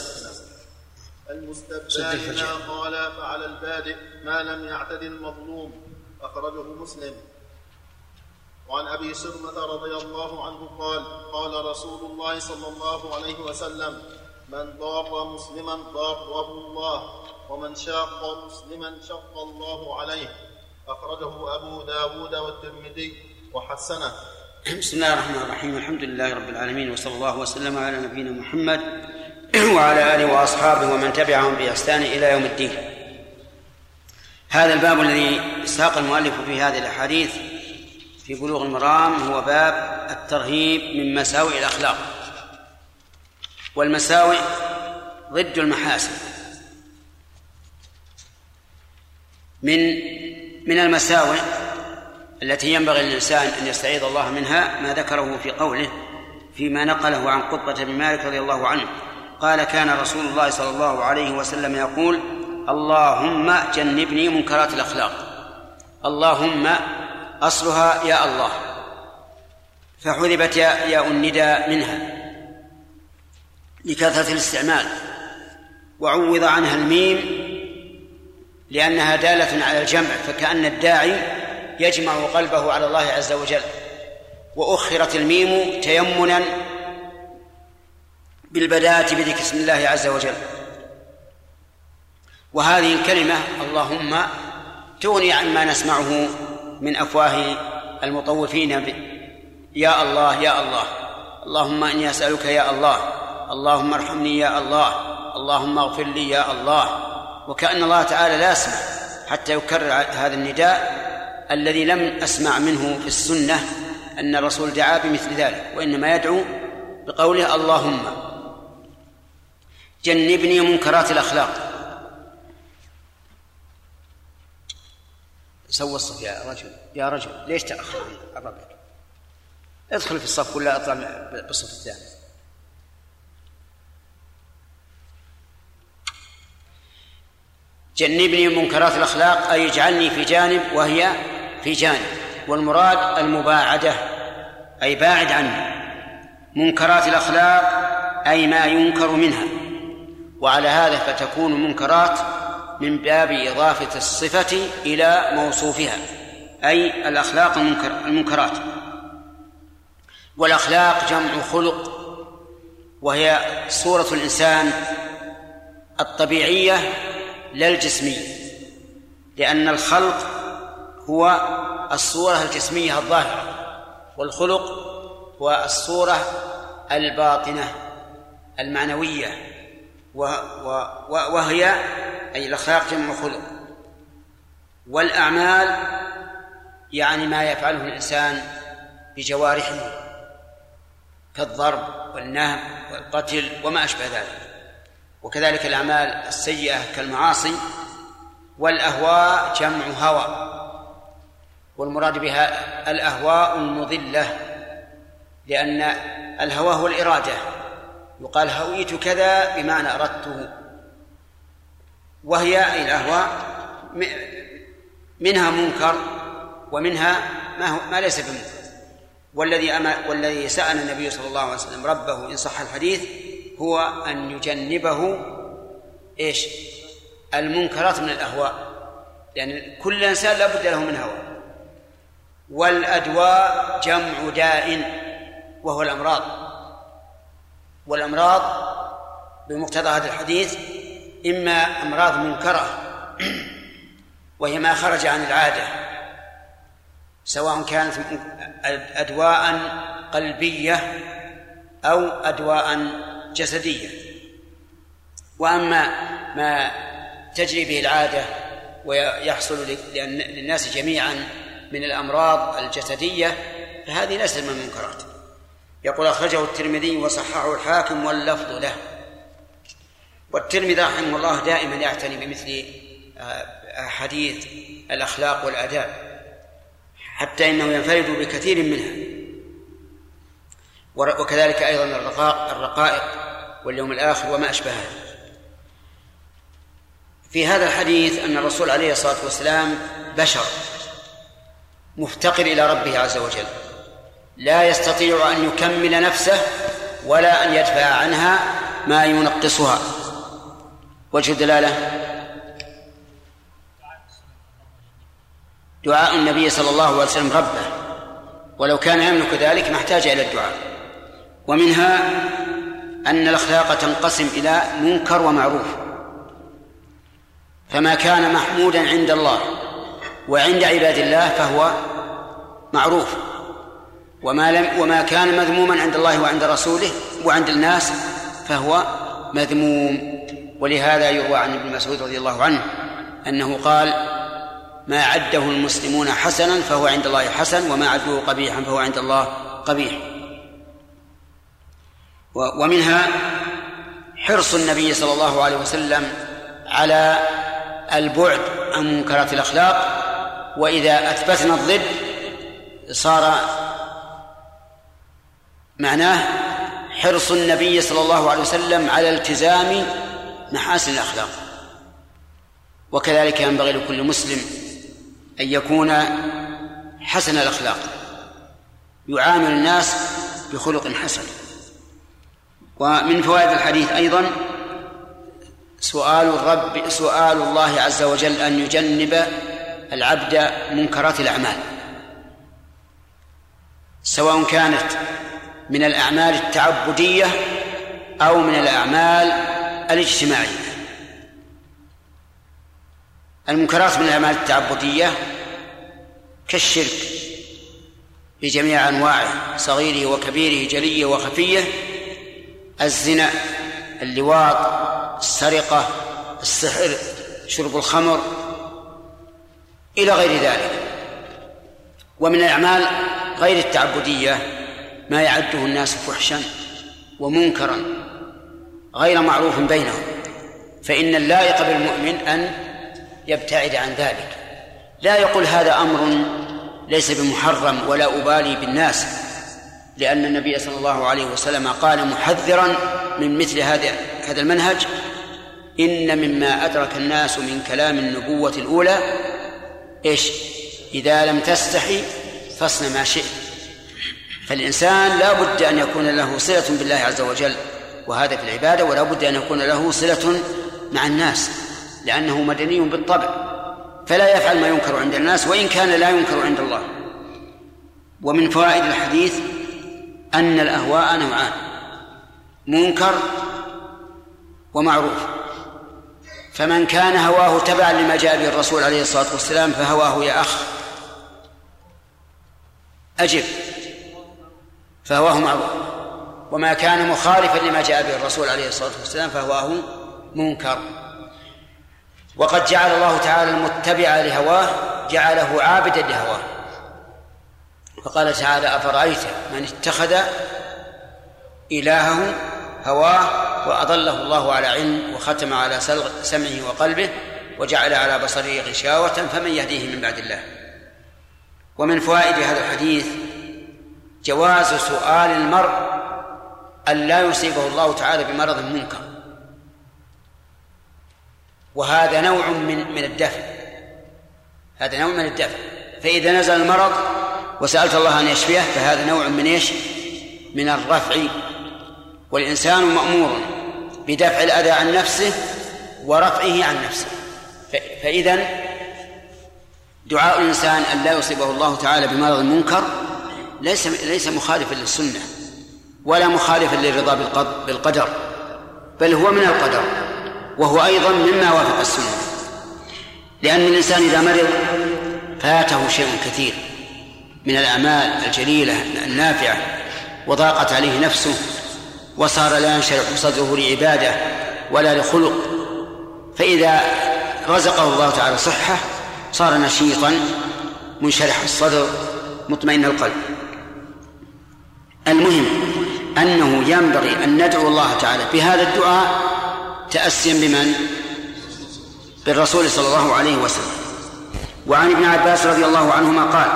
المستبان ما قال فعلى البادئ ما لم يعتد المظلوم أخرجه مسلم. وعن أبي سلمه رضي الله عنه قال قال رسول الله صلى الله عليه وسلم من ضار مسلما ضاره الله ومن شاق مسلما شق الله عليه. أخرجه أبو داود والترمذي وحسنه. بسم الله الرحمن الرحيم الحمد لله رب العالمين وصلى الله وسلم على نبينا محمد وعلى آله وأصحابه ومن تبعهم بإحسان إلى يوم الدين. هذا الباب الذي ساق المؤلف في هذه الأحاديث في بلوغ المرام هو باب الترهيب من مساوئ الأخلاق والمساوئ ضد المحاسن من من المساوئ التي ينبغي للإنسان أن يستعيذ الله منها ما ذكره في قوله فيما نقله عن قطبة بن مالك رضي الله عنه قال كان رسول الله صلى الله عليه وسلم يقول اللهم جنبني منكرات الأخلاق. اللهم أصلها يا الله. فحذبت ياء النداء منها. لكثرة الاستعمال. وعوض عنها الميم لأنها دالة على الجمع فكأن الداعي يجمع قلبه على الله عز وجل. وأخرت الميم تيمنا بالبداءة بذكر اسم الله عز وجل. وهذه الكلمة اللهم تغني عما نسمعه من أفواه المطوفين ب... يا الله يا الله. اللهم إني أسألك يا الله. اللهم ارحمني يا الله. اللهم اغفر لي يا الله. وكأن الله تعالى لا يسمع حتى يكرر هذا النداء الذي لم أسمع منه في السنة أن الرسول دعا بمثل ذلك وإنما يدعو بقوله اللهم جنبني منكرات الأخلاق. سوى الصف يا رجل يا رجل ليش تأخر عن ادخل في الصف ولا أطلع بالصف الثاني. جنبني منكرات الأخلاق أي اجعلني في جانب وهي في جانب. والمراد المباعدة أي باعد عني منكرات الأخلاق أي ما ينكر منها. وعلى هذا فتكون منكرات من باب إضافة الصفة إلى موصوفها أي الأخلاق المنكر المنكرات. والأخلاق جمع خلق وهي صورة الإنسان الطبيعية لا الجسمية لأن الخلق هو الصورة الجسمية الظاهرة والخلق هو الصورة الباطنة المعنوية وهي أي الأخلاق جمع خلق والأعمال يعني ما يفعله الإنسان بجوارحه كالضرب والنهب والقتل وما أشبه ذلك. وكذلك الأعمال السيئة كالمعاصي والأهواء جمع هوى. والمراد بها الأهواء المضلة لأن الهوى هو الإرادة. يقال هويت كذا بمعنى أردته. وهي أي الأهواء؟ منها منكر ومنها ما هو ما ليس بمنكر. والذي أما والذي سأل النبي صلى الله عليه وسلم ربه إن صح الحديث هو أن يجنبه إيش؟ المنكرات من الأهواء. يعني كل إنسان لا بد له من هوى. والأدواء جمع داء وهو الأمراض. والأمراض بمقتضى هذا الحديث إما أمراض منكرة وهي ما خرج عن العادة سواء كانت أدواء قلبية أو أدواء جسدية. وأما ما تجري به العادة ويحصل للناس جميعا من الأمراض الجسدية فهذه ليست من المنكرات. يقول أخرجه الترمذي وصححه الحاكم واللفظ له. والترمذي رحمه الله دائما يعتني بمثل آه، حديث الأخلاق والآداب حتى إنه ينفرد بكثير منها. وكذلك أيضا الرقائق الرقائق واليوم الآخر وما أشبهه في هذا الحديث أن الرسول عليه الصلاة والسلام بشر مفتقر إلى ربه عز وجل. لا يستطيع أن يكمل نفسه ولا أن يدفع عنها ما ينقصها. وجه الدلالة؟ دعاء النبي صلى الله عليه وسلم ربه. ولو كان يملك ذلك ما احتاج إلى الدعاء. ومنها أن الأخلاق تنقسم إلى منكر ومعروف. فما كان محمودا عند الله وعند عباد الله فهو معروف. وما لم وما كان مذموما عند الله وعند رسوله وعند الناس فهو مذموم. ولهذا يروى عن ابن مسعود رضي الله عنه أنه قال ما عده المسلمون حسنا فهو عند الله حسن وما عدوه قبيحا فهو عند الله قبيح. ومنها حرص النبي صلى الله عليه وسلم على البعد عن منكرات الأخلاق وإذا أثبتنا الضد صار معناه حرص النبي صلى الله عليه وسلم على التزام محاسن الأخلاق. وكذلك ينبغي لكل مسلم أن يكون حسن الأخلاق. يعامل الناس بخلق حسن. ومن فوائد الحديث أيضا سؤال الرب سؤال الله عز وجل أن يجنب العبد منكرات الأعمال. سواء كانت من الأعمال التعبدية أو من الأعمال الاجتماعية المنكرات من الأعمال التعبدية كالشرك بجميع أنواعه صغيره وكبيره جليه وخفيه الزنا اللواط السرقة السحر شرب الخمر إلى غير ذلك. ومن الأعمال غير التعبدية ما يعده الناس فحشا ومنكرا. غير معروف بينهم. فإن اللائق بالمؤمن أن يبتعد عن ذلك. لا يقول هذا أمر ليس بمحرم ولا أبالي بالناس لأن النبي صلى الله عليه وسلم قال محذرا من مثل هذا هذا المنهج إن مما أدرك الناس من كلام النبوة الأولى إيش؟ إذا لم تستحي فاصنع ما شئت. فالإنسان لا بد أن يكون له صلة بالله عز وجل. وهذا في العبادة ولا بد أن يكون له صلة مع الناس لأنه مدني بالطبع. فلا يفعل ما ينكر عند الناس وإن كان لا ينكر عند الله. ومن فوائد الحديث أن الأهواء نوعان منكر ومعروف. فمن كان هواه تبعا لما جاء به الرسول عليه الصلاة والسلام فهواه يا أخ أجب فهواه معروف. وما كان مخالفا لما جاء به الرسول عليه الصلاة والسلام فهواه منكر. وقد جعل الله تعالى المتبع لهواه جعله عابدا لهواه. فقال تعالى أفرأيت من اتخذ إلهه هواه وأضله الله على علم وختم على سمعه وقلبه وجعل على بصره غشاوة فمن يهديه من بعد الله؟ ومن فوائد هذا الحديث جواز سؤال المرء أن لا يصيبه الله تعالى بمرض منكر. وهذا نوع من من الدفع. هذا نوع من الدفع. فإذا نزل المرض وسألت الله أن يشفيه فهذا نوع من إيش؟ من الرفع. والإنسان مأمور بدفع الأذى عن نفسه ورفعه عن نفسه. فإذا دعاء الإنسان أن لا يصيبه الله تعالى بمرض منكر ليس ليس مخالفا للسنة. ولا مخالفا للرضا بالقدر بل هو من القدر وهو أيضا مما وافق السنة. لأن الإنسان إذا مرض فاته شيء كثير من الأعمال الجليلة النافعة وضاقت عليه نفسه وصار لا ينشرح صدره لعباده ولا لخلق. فإذا رزقه الله تعالى صحة صار نشيطا منشرح الصدر مطمئن القلب. المهم أنه ينبغي أن ندعو الله تعالى. بهذا الدعاء تأسيا بمن؟ بالرسول صلى الله عليه وسلم. وعن ابن عباس رضي الله عنهما قال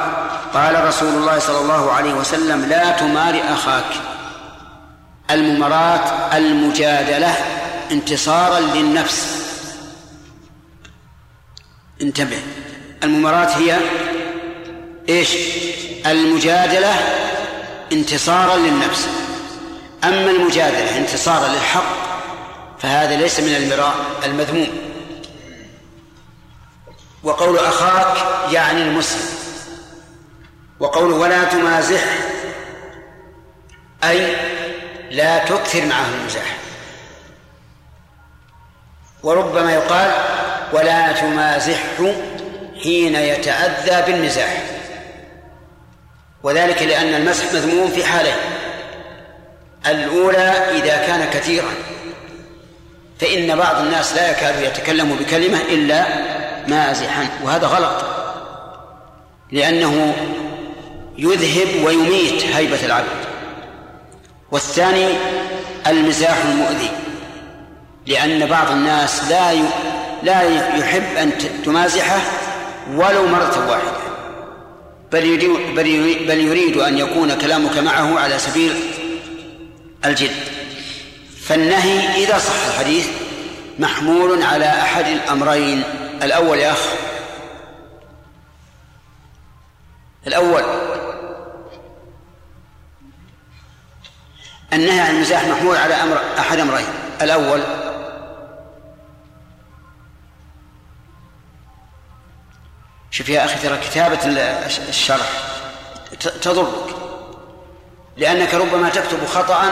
قال رسول الله صلى الله عليه وسلم لا تمار أخاك الممارات المجادلة انتصارا للنفس. انتبه الممارات هي إيش؟ المجادلة انتصارا للنفس. أما المجادلة انتصارا للحق فهذا ليس من المراء المذموم. وقول أخاك يعني المسلم. وقول ولا تمازح أي لا تكثر معه المزاح. وربما يقال ولا تمازحه حين يتأذى بالمزاح. وذلك لأن المسح مذموم في حالين. الأولى إذا كان كثيرا. فإن بعض الناس لا يكاد يتكلم بكلمة إلا مازحا وهذا غلط. لأنه يذهب ويميت هيبة العبد. والثاني المزاح المؤذي. لأن بعض الناس لا لا يحب أن تمازحه ولو مرة واحدة. بل يريد, بل يريد أن يكون كلامك معه على سبيل الجد فالنهي إذا صح الحديث محمول على أحد الأمرين. الأول يا أخ. الأول. النهي عن المزاح محمول على أمر أحد أمرين. الأول. شوف يا أخي ترى كتابة الشرح تضرك. لأنك ربما تكتب خطأ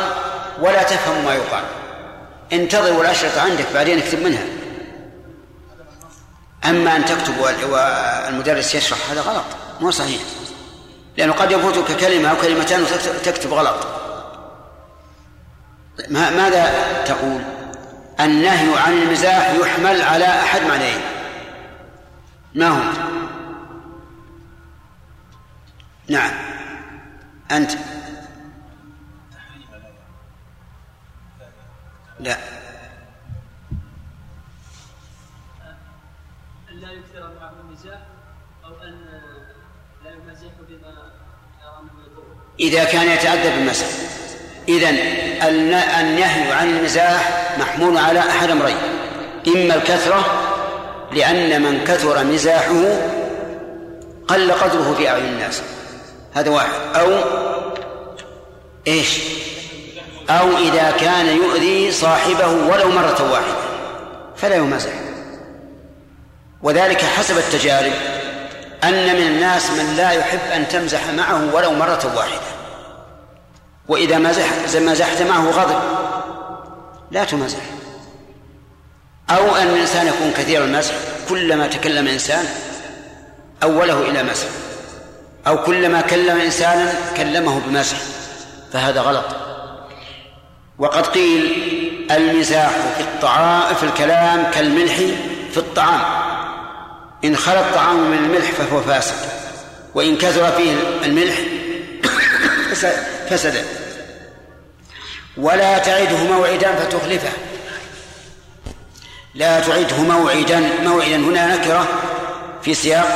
ولا تفهم ما يقال. انتظر والأشرطة عندك بعدين اكتب منها. أما أن تكتب والمدرس يشرح هذا غلط مو صحيح. لأنه قد يفوتك كلمة أو كلمتان وتكتب غلط. ماذا تقول؟ النهي عن المزاح يحمل على أحد معنيين. ما هو؟ نعم. أنت. لا. أن لا يكثر معه المزاح أو أن لا يمزح بما يرى أنه يضر إذا كان يتعدى بالمسح إذن النهي عن المزاح محمول على أحد أمرين. إما الكثرة لأن من كثر مزاحه قل قدره في أعين الناس. هذا واحد. أو إيش؟ أو إذا كان يؤذي صاحبه ولو مرة واحدة فلا يمازح. وذلك حسب التجارب أن من الناس من لا يحب أن تمزح معه ولو مرة واحدة. وإذا مزح مزحت معه غضب لا تمزح أو أن الإنسان يكون كثير المزح كلما تكلم إنسان أوله إلى مسح أو كلما كلم إنسانا كلمه بمسح فهذا غلط. وقد قيل المزاح في الطعام في الكلام كالملح في الطعام. إن خلى الطعام من الملح فهو فاسد وإن كثر فيه الملح فسد. ولا تعده موعدا فتخلفه. لا تعده موعدا موعدا هنا نكرة في سياق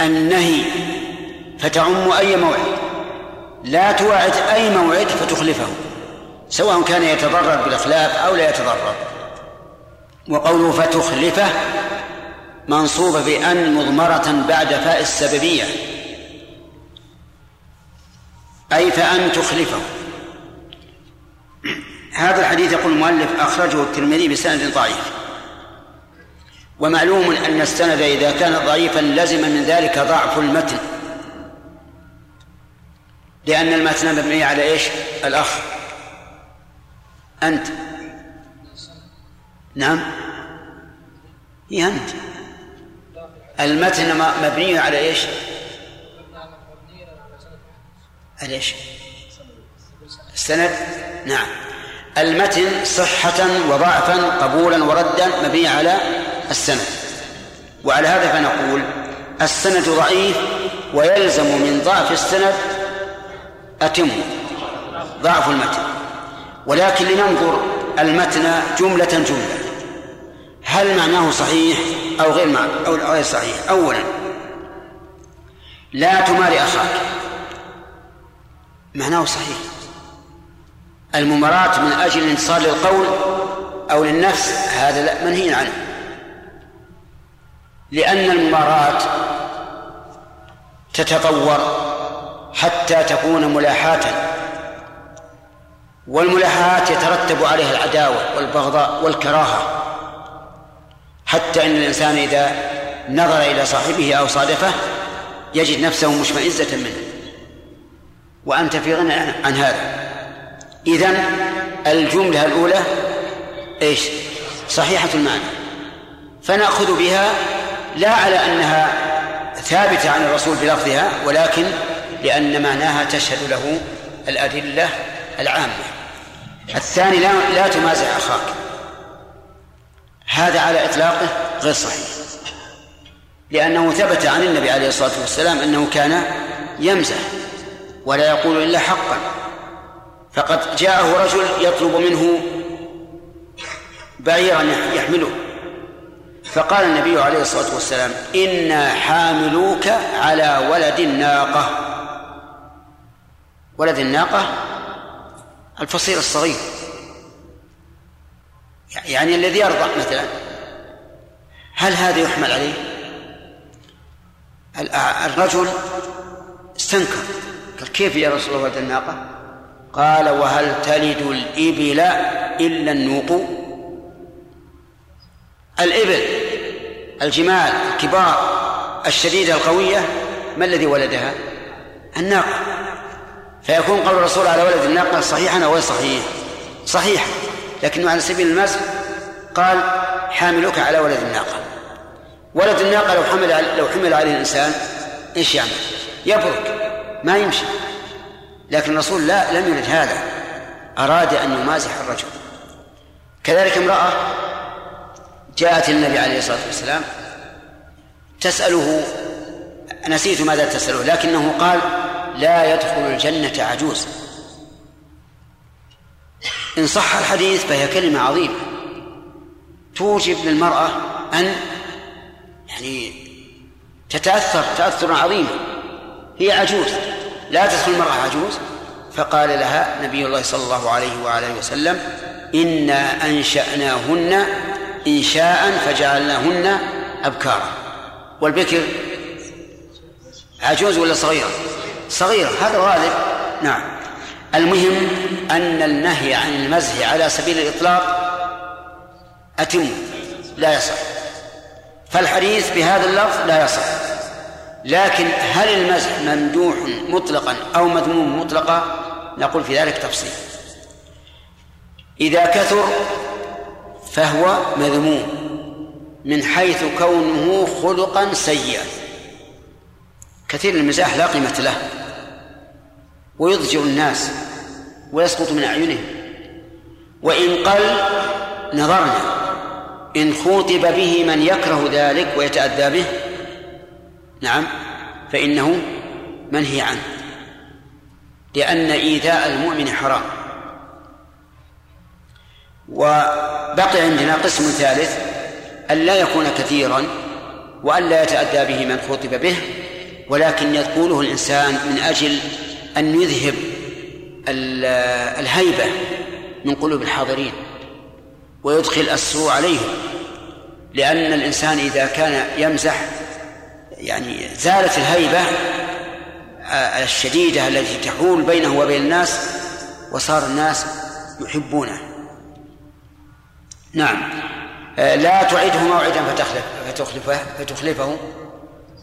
النهي فتعم أي موعد. لا توعد أي موعد فتخلفه. سواء كان يتضرر بالإخلاف أو لا يتضرر. وقوله فتخلفه منصوبة بأن مضمرة بعد فاء السببية. أي فأن تخلفه. هذا الحديث يقول المؤلف أخرجه الترمذي بسند ضعيف. ومعلوم أن السند إذا كان ضعيفا لزم من ذلك ضعف المتن. لأن المتن مبني على إيش؟ الأخ. أنت. نعم. هي أنت. المتن مبني على إيش؟ على إيش؟ السند. نعم. المتن صحة وضعفا قبولا وردا مبني على السند. وعلى هذا فنقول السند ضعيف ويلزم من ضعف السند أتم ضعف المتن. ولكن لننظر المتن جملة جملة. هل معناه صحيح أو غير معنى أو غير صحيح؟ أولا لا تماري أخاك. معناه صحيح. المماراة من أجل الانتصار للقول أو للنفس هذا لا منهي عنه. لأن المماراة تتطور حتى تكون ملاحاة. والملاحاة يترتب عليها العداوة والبغضاء والكراهة حتى إن الإنسان إذا نظر إلى صاحبه أو صادفه يجد نفسه مشمئزة منه. وأنت في غنى عن هذا. إذن الجملة الأولى إيش؟ صحيحة المعنى. فنأخذ بها لا على أنها ثابتة عن الرسول بلفظها ولكن لأن معناها تشهد له الأدلة العامة. الثاني لا لا تمازح أخاك. هذا على إطلاقه غير صحيح. لأنه ثبت عن النبي عليه الصلاة والسلام أنه كان يمزح ولا يقول إلا حقا. فقد جاءه رجل يطلب منه بعيرا يحمله. فقال النبي عليه الصلاة والسلام إنا حاملوك على ولد الناقة. ولد الناقة؟ الفصيل الصغير. يعني الذي يرضع مثلا. هل هذا يحمل عليه؟ الرجل استنكر. قال كيف يا رسول الله ولد الناقة؟ قال وهل تلد الإبل إلا النوق؟ الإبل الجمال الكبار الشديدة القوية ما الذي ولدها؟ الناقة. فيكون قول الرسول على ولد الناقة صحيحا أو غير صحيح. صحيح. لكنه على سبيل المزح قال حاملك على ولد الناقة. ولد الناقة لو حمل لو حمل عليه الإنسان إيش يعمل؟ يبرك. ما يمشي. لكن الرسول لا لم يرد هذا. أراد أن يمازح الرجل. كذلك امرأة جاءت النبي عليه الصلاة والسلام تسأله نسيت ماذا تسأله لكنه قال لا يدخل الجنة عجوز. إن صح الحديث فهي كلمة عظيمة. توجب للمرأة أن يعني تتأثر تأثرا عظيما هي عجوز. لا تدخل المرأة عجوز. فقال لها نبي الله صلى الله عليه وعلى وسلم إنا أنشأناهن إنشاء فجعلناهن أبكارا. والبكر عجوز ولا صغيرة صغيرة. هذا غالب نعم. المهم أن النهي عن المزح على سبيل الإطلاق أتم. لا يصح. فالحديث بهذا اللفظ لا يصح. لكن هل المزح ممدوح مطلقا أو مذموم مطلقا؟ نقول في ذلك تفصيل. إذا كثر فهو مذموم من حيث كونه خلقا سيئا. كثير المزاح لا قيمة له. ويضجر الناس ويسقط من أعينهم. وإن قل نظرنا إن خوطب به من يكره ذلك ويتأذى به نعم فإنه منهي عنه. لأن إيذاء المؤمن حرام. وبقي عندنا قسم ثالث أن لا يكون كثيرا وأن لا يتأذى به من خطب به ولكن يقوله الإنسان من أجل أن يذهب الهيبة من قلوب الحاضرين ويدخل السوء عليهم. لأن الإنسان إذا كان يمزح يعني زالت الهيبة الشديدة التي تحول بينه وبين الناس وصار الناس يحبونه. نعم. لا تعده موعدا فتخلف فتخلفه فتخلفه.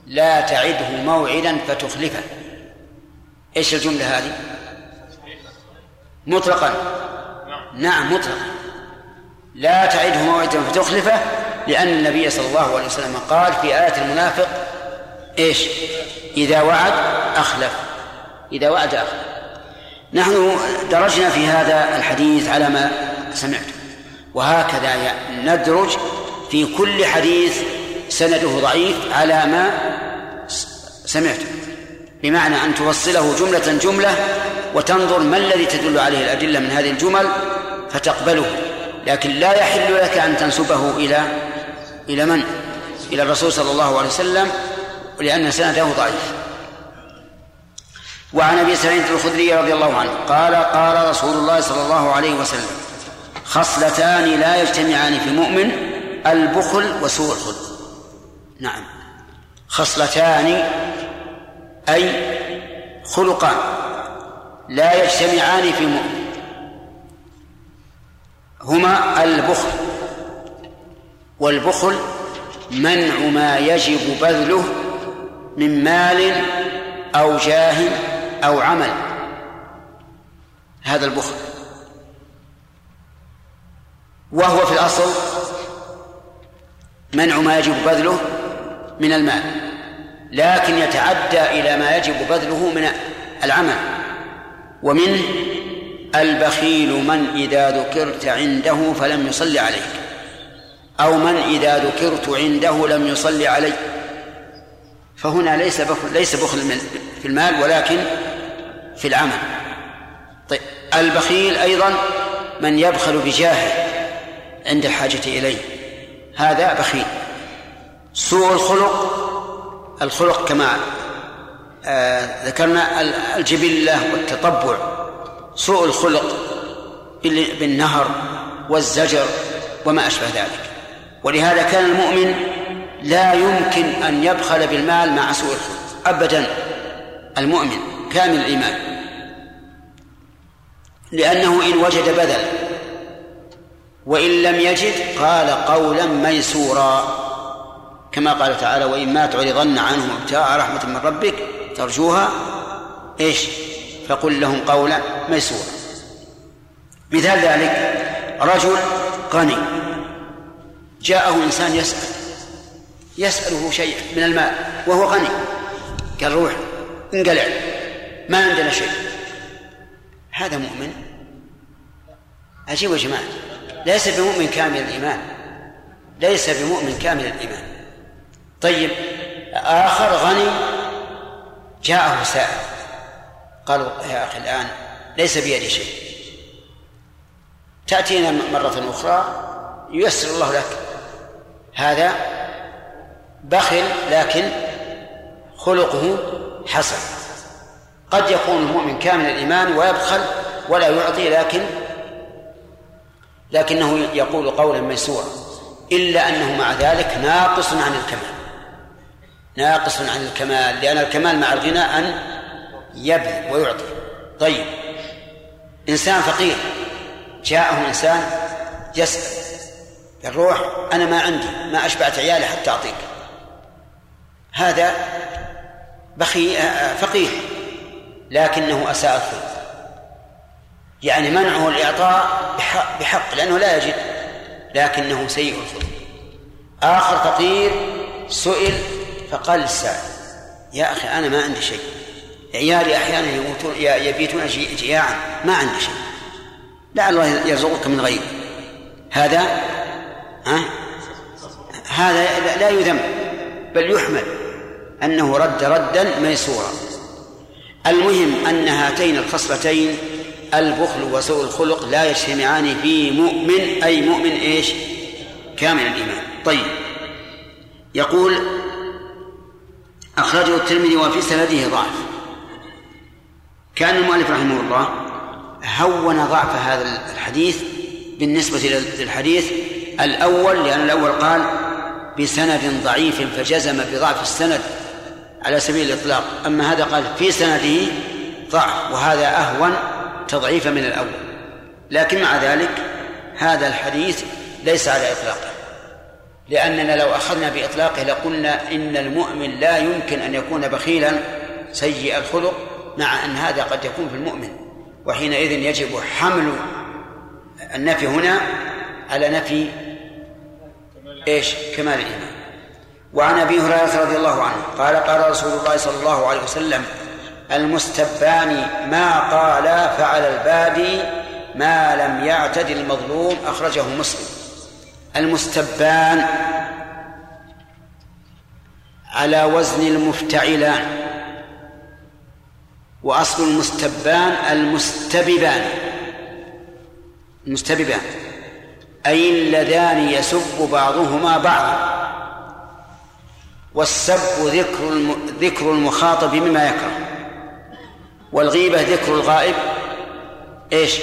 لا تعده موعدا فتخلفه. إيش الجملة هذه؟ مطلقا. نعم مطلقا. لا تعده موعدا فتخلفه لأن النبي صلى الله عليه وسلم قال في آية المنافق إيش؟ إذا وعد أخلف. إذا وعد أخلف. نحن درجنا في هذا الحديث على ما سمعت. وهكذا ندرج في كل حديث سنده ضعيف على ما سمعته بمعنى أن توصله جملة جملة وتنظر ما الذي تدل عليه الأدلة من هذه الجمل فتقبله. لكن لا يحل لك أن تنسبه إلى إلى من؟ إلى الرسول صلى الله عليه وسلم لأن سنده ضعيف. وعن أبي سعيد الخدري رضي الله عنه قال قال رسول الله صلى الله عليه وسلم خصلتان لا يجتمعان في مؤمن البخل وسوء الخلق. نعم. خصلتان أي خلقان لا يجتمعان في مؤمن. هما البخل. والبخل منع ما يجب بذله من مال أو جاه أو عمل. هذا البخل. وهو في الأصل منع ما يجب بذله من المال. لكن يتعدى إلى ما يجب بذله من العمل. ومنه البخيل من إذا ذكرت عنده فلم يصلي عليك أو من إذا ذكرت عنده لم يصلي علي فهنا ليس بخل ليس بخل في المال ولكن في العمل. طيب البخيل أيضا من يبخل بجاهه عند الحاجة إليه. هذا بخيل. سوء الخلق الخلق كما آه ذكرنا الجبلة والتطبع سوء الخلق بالنهر والزجر وما أشبه ذلك. ولهذا كان المؤمن لا يمكن أن يبخل بالمال مع سوء الخلق أبدا. المؤمن كامل الإيمان. لأنه إن وجد بذل وإن لم يجد قال قولا ميسورا. كما قال تعالى وإما تعرضن عنهم ابتاء رحمة من ربك ترجوها إيش؟ فقل لهم قولا ميسورا. مثال ذلك رجل غني. جاءه إنسان يسأل يسأله شيء من المال وهو غني. قال روح انقلع ما عندنا شيء. هذا مؤمن؟ عجيب يا جماعة ليس بمؤمن كامل الإيمان ليس بمؤمن كامل الإيمان. طيب آخر غني جاءه سائل. قالوا يا أخي الآن ليس بيدي شيء. تأتينا مرة أخرى ييسر الله لك. هذا بخل لكن خلقه حسن. قد يكون المؤمن كامل الإيمان ويبخل ولا يعطي لكن لكنه يقول قولا ميسورا إلا أنه مع ذلك ناقص عن الكمال. ناقص عن الكمال لأن الكمال مع الغنى أن يبذل ويعطي. طيب. إنسان فقير. جاءه إنسان يسأل. الروح أنا ما عندي ما أشبعت عيالي حتى أعطيك. هذا بخي فقير لكنه أساء الثلث. يعني منعه الإعطاء بحق, بحق لأنه لا يجد. لكنه سيء الخلق. آخر فقير سئل فقال للسائل يا أخي أنا ما عندي شيء. عيالي أحيانا يموتون يبيتون جياعا ما عندي شيء. لعل الله يرزقك من غيره هذا ها؟ هذا لا يذم بل يحمل أنه رد ردا ميسورا. المهم أن هاتين الخصلتين البخل وسوء الخلق لا يجتمعان في مؤمن أي مؤمن إيش؟ كامل الإيمان. طيب. يقول أخرجه الترمذي وفي سنده ضعف. كان المؤلف رحمه الله هون ضعف هذا الحديث بالنسبة للحديث الأول لأن الأول قال بسند ضعيف فجزم بضعف السند على سبيل الإطلاق. أما هذا قال في سنده ضعف وهذا أهون تضعيفا من الأول. لكن مع ذلك هذا الحديث ليس على إطلاقه. لأننا لو أخذنا بإطلاقه لقلنا إن المؤمن لا يمكن أن يكون بخيلا سيء الخلق مع أن هذا قد يكون في المؤمن. وحينئذ يجب حمل النفي هنا على نفي إيش؟ كمال الإيمان. وعن أبي هريرة رضي الله عنه قال قال رسول الله صلى الله عليه وسلم المستبان ما قال فعل البادي ما لم يعتد المظلوم أخرجه مسلم. المستبان على وزن المفتعلان وأصل المستبان المستببان. المستببان. أي اللذان يسب بعضهما بعضا. والسب ذكر ذكر المخاطب بما يكره. والغيبة ذكر الغائب إيش؟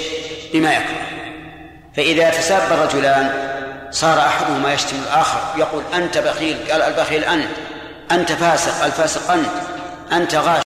بما يكره. فإذا تساب رجلان صار أحدهما يشتم الآخر. يقول أنت بخيل. قال البخيل أنت. أنت فاسق. الفاسق أنت. أنت غاش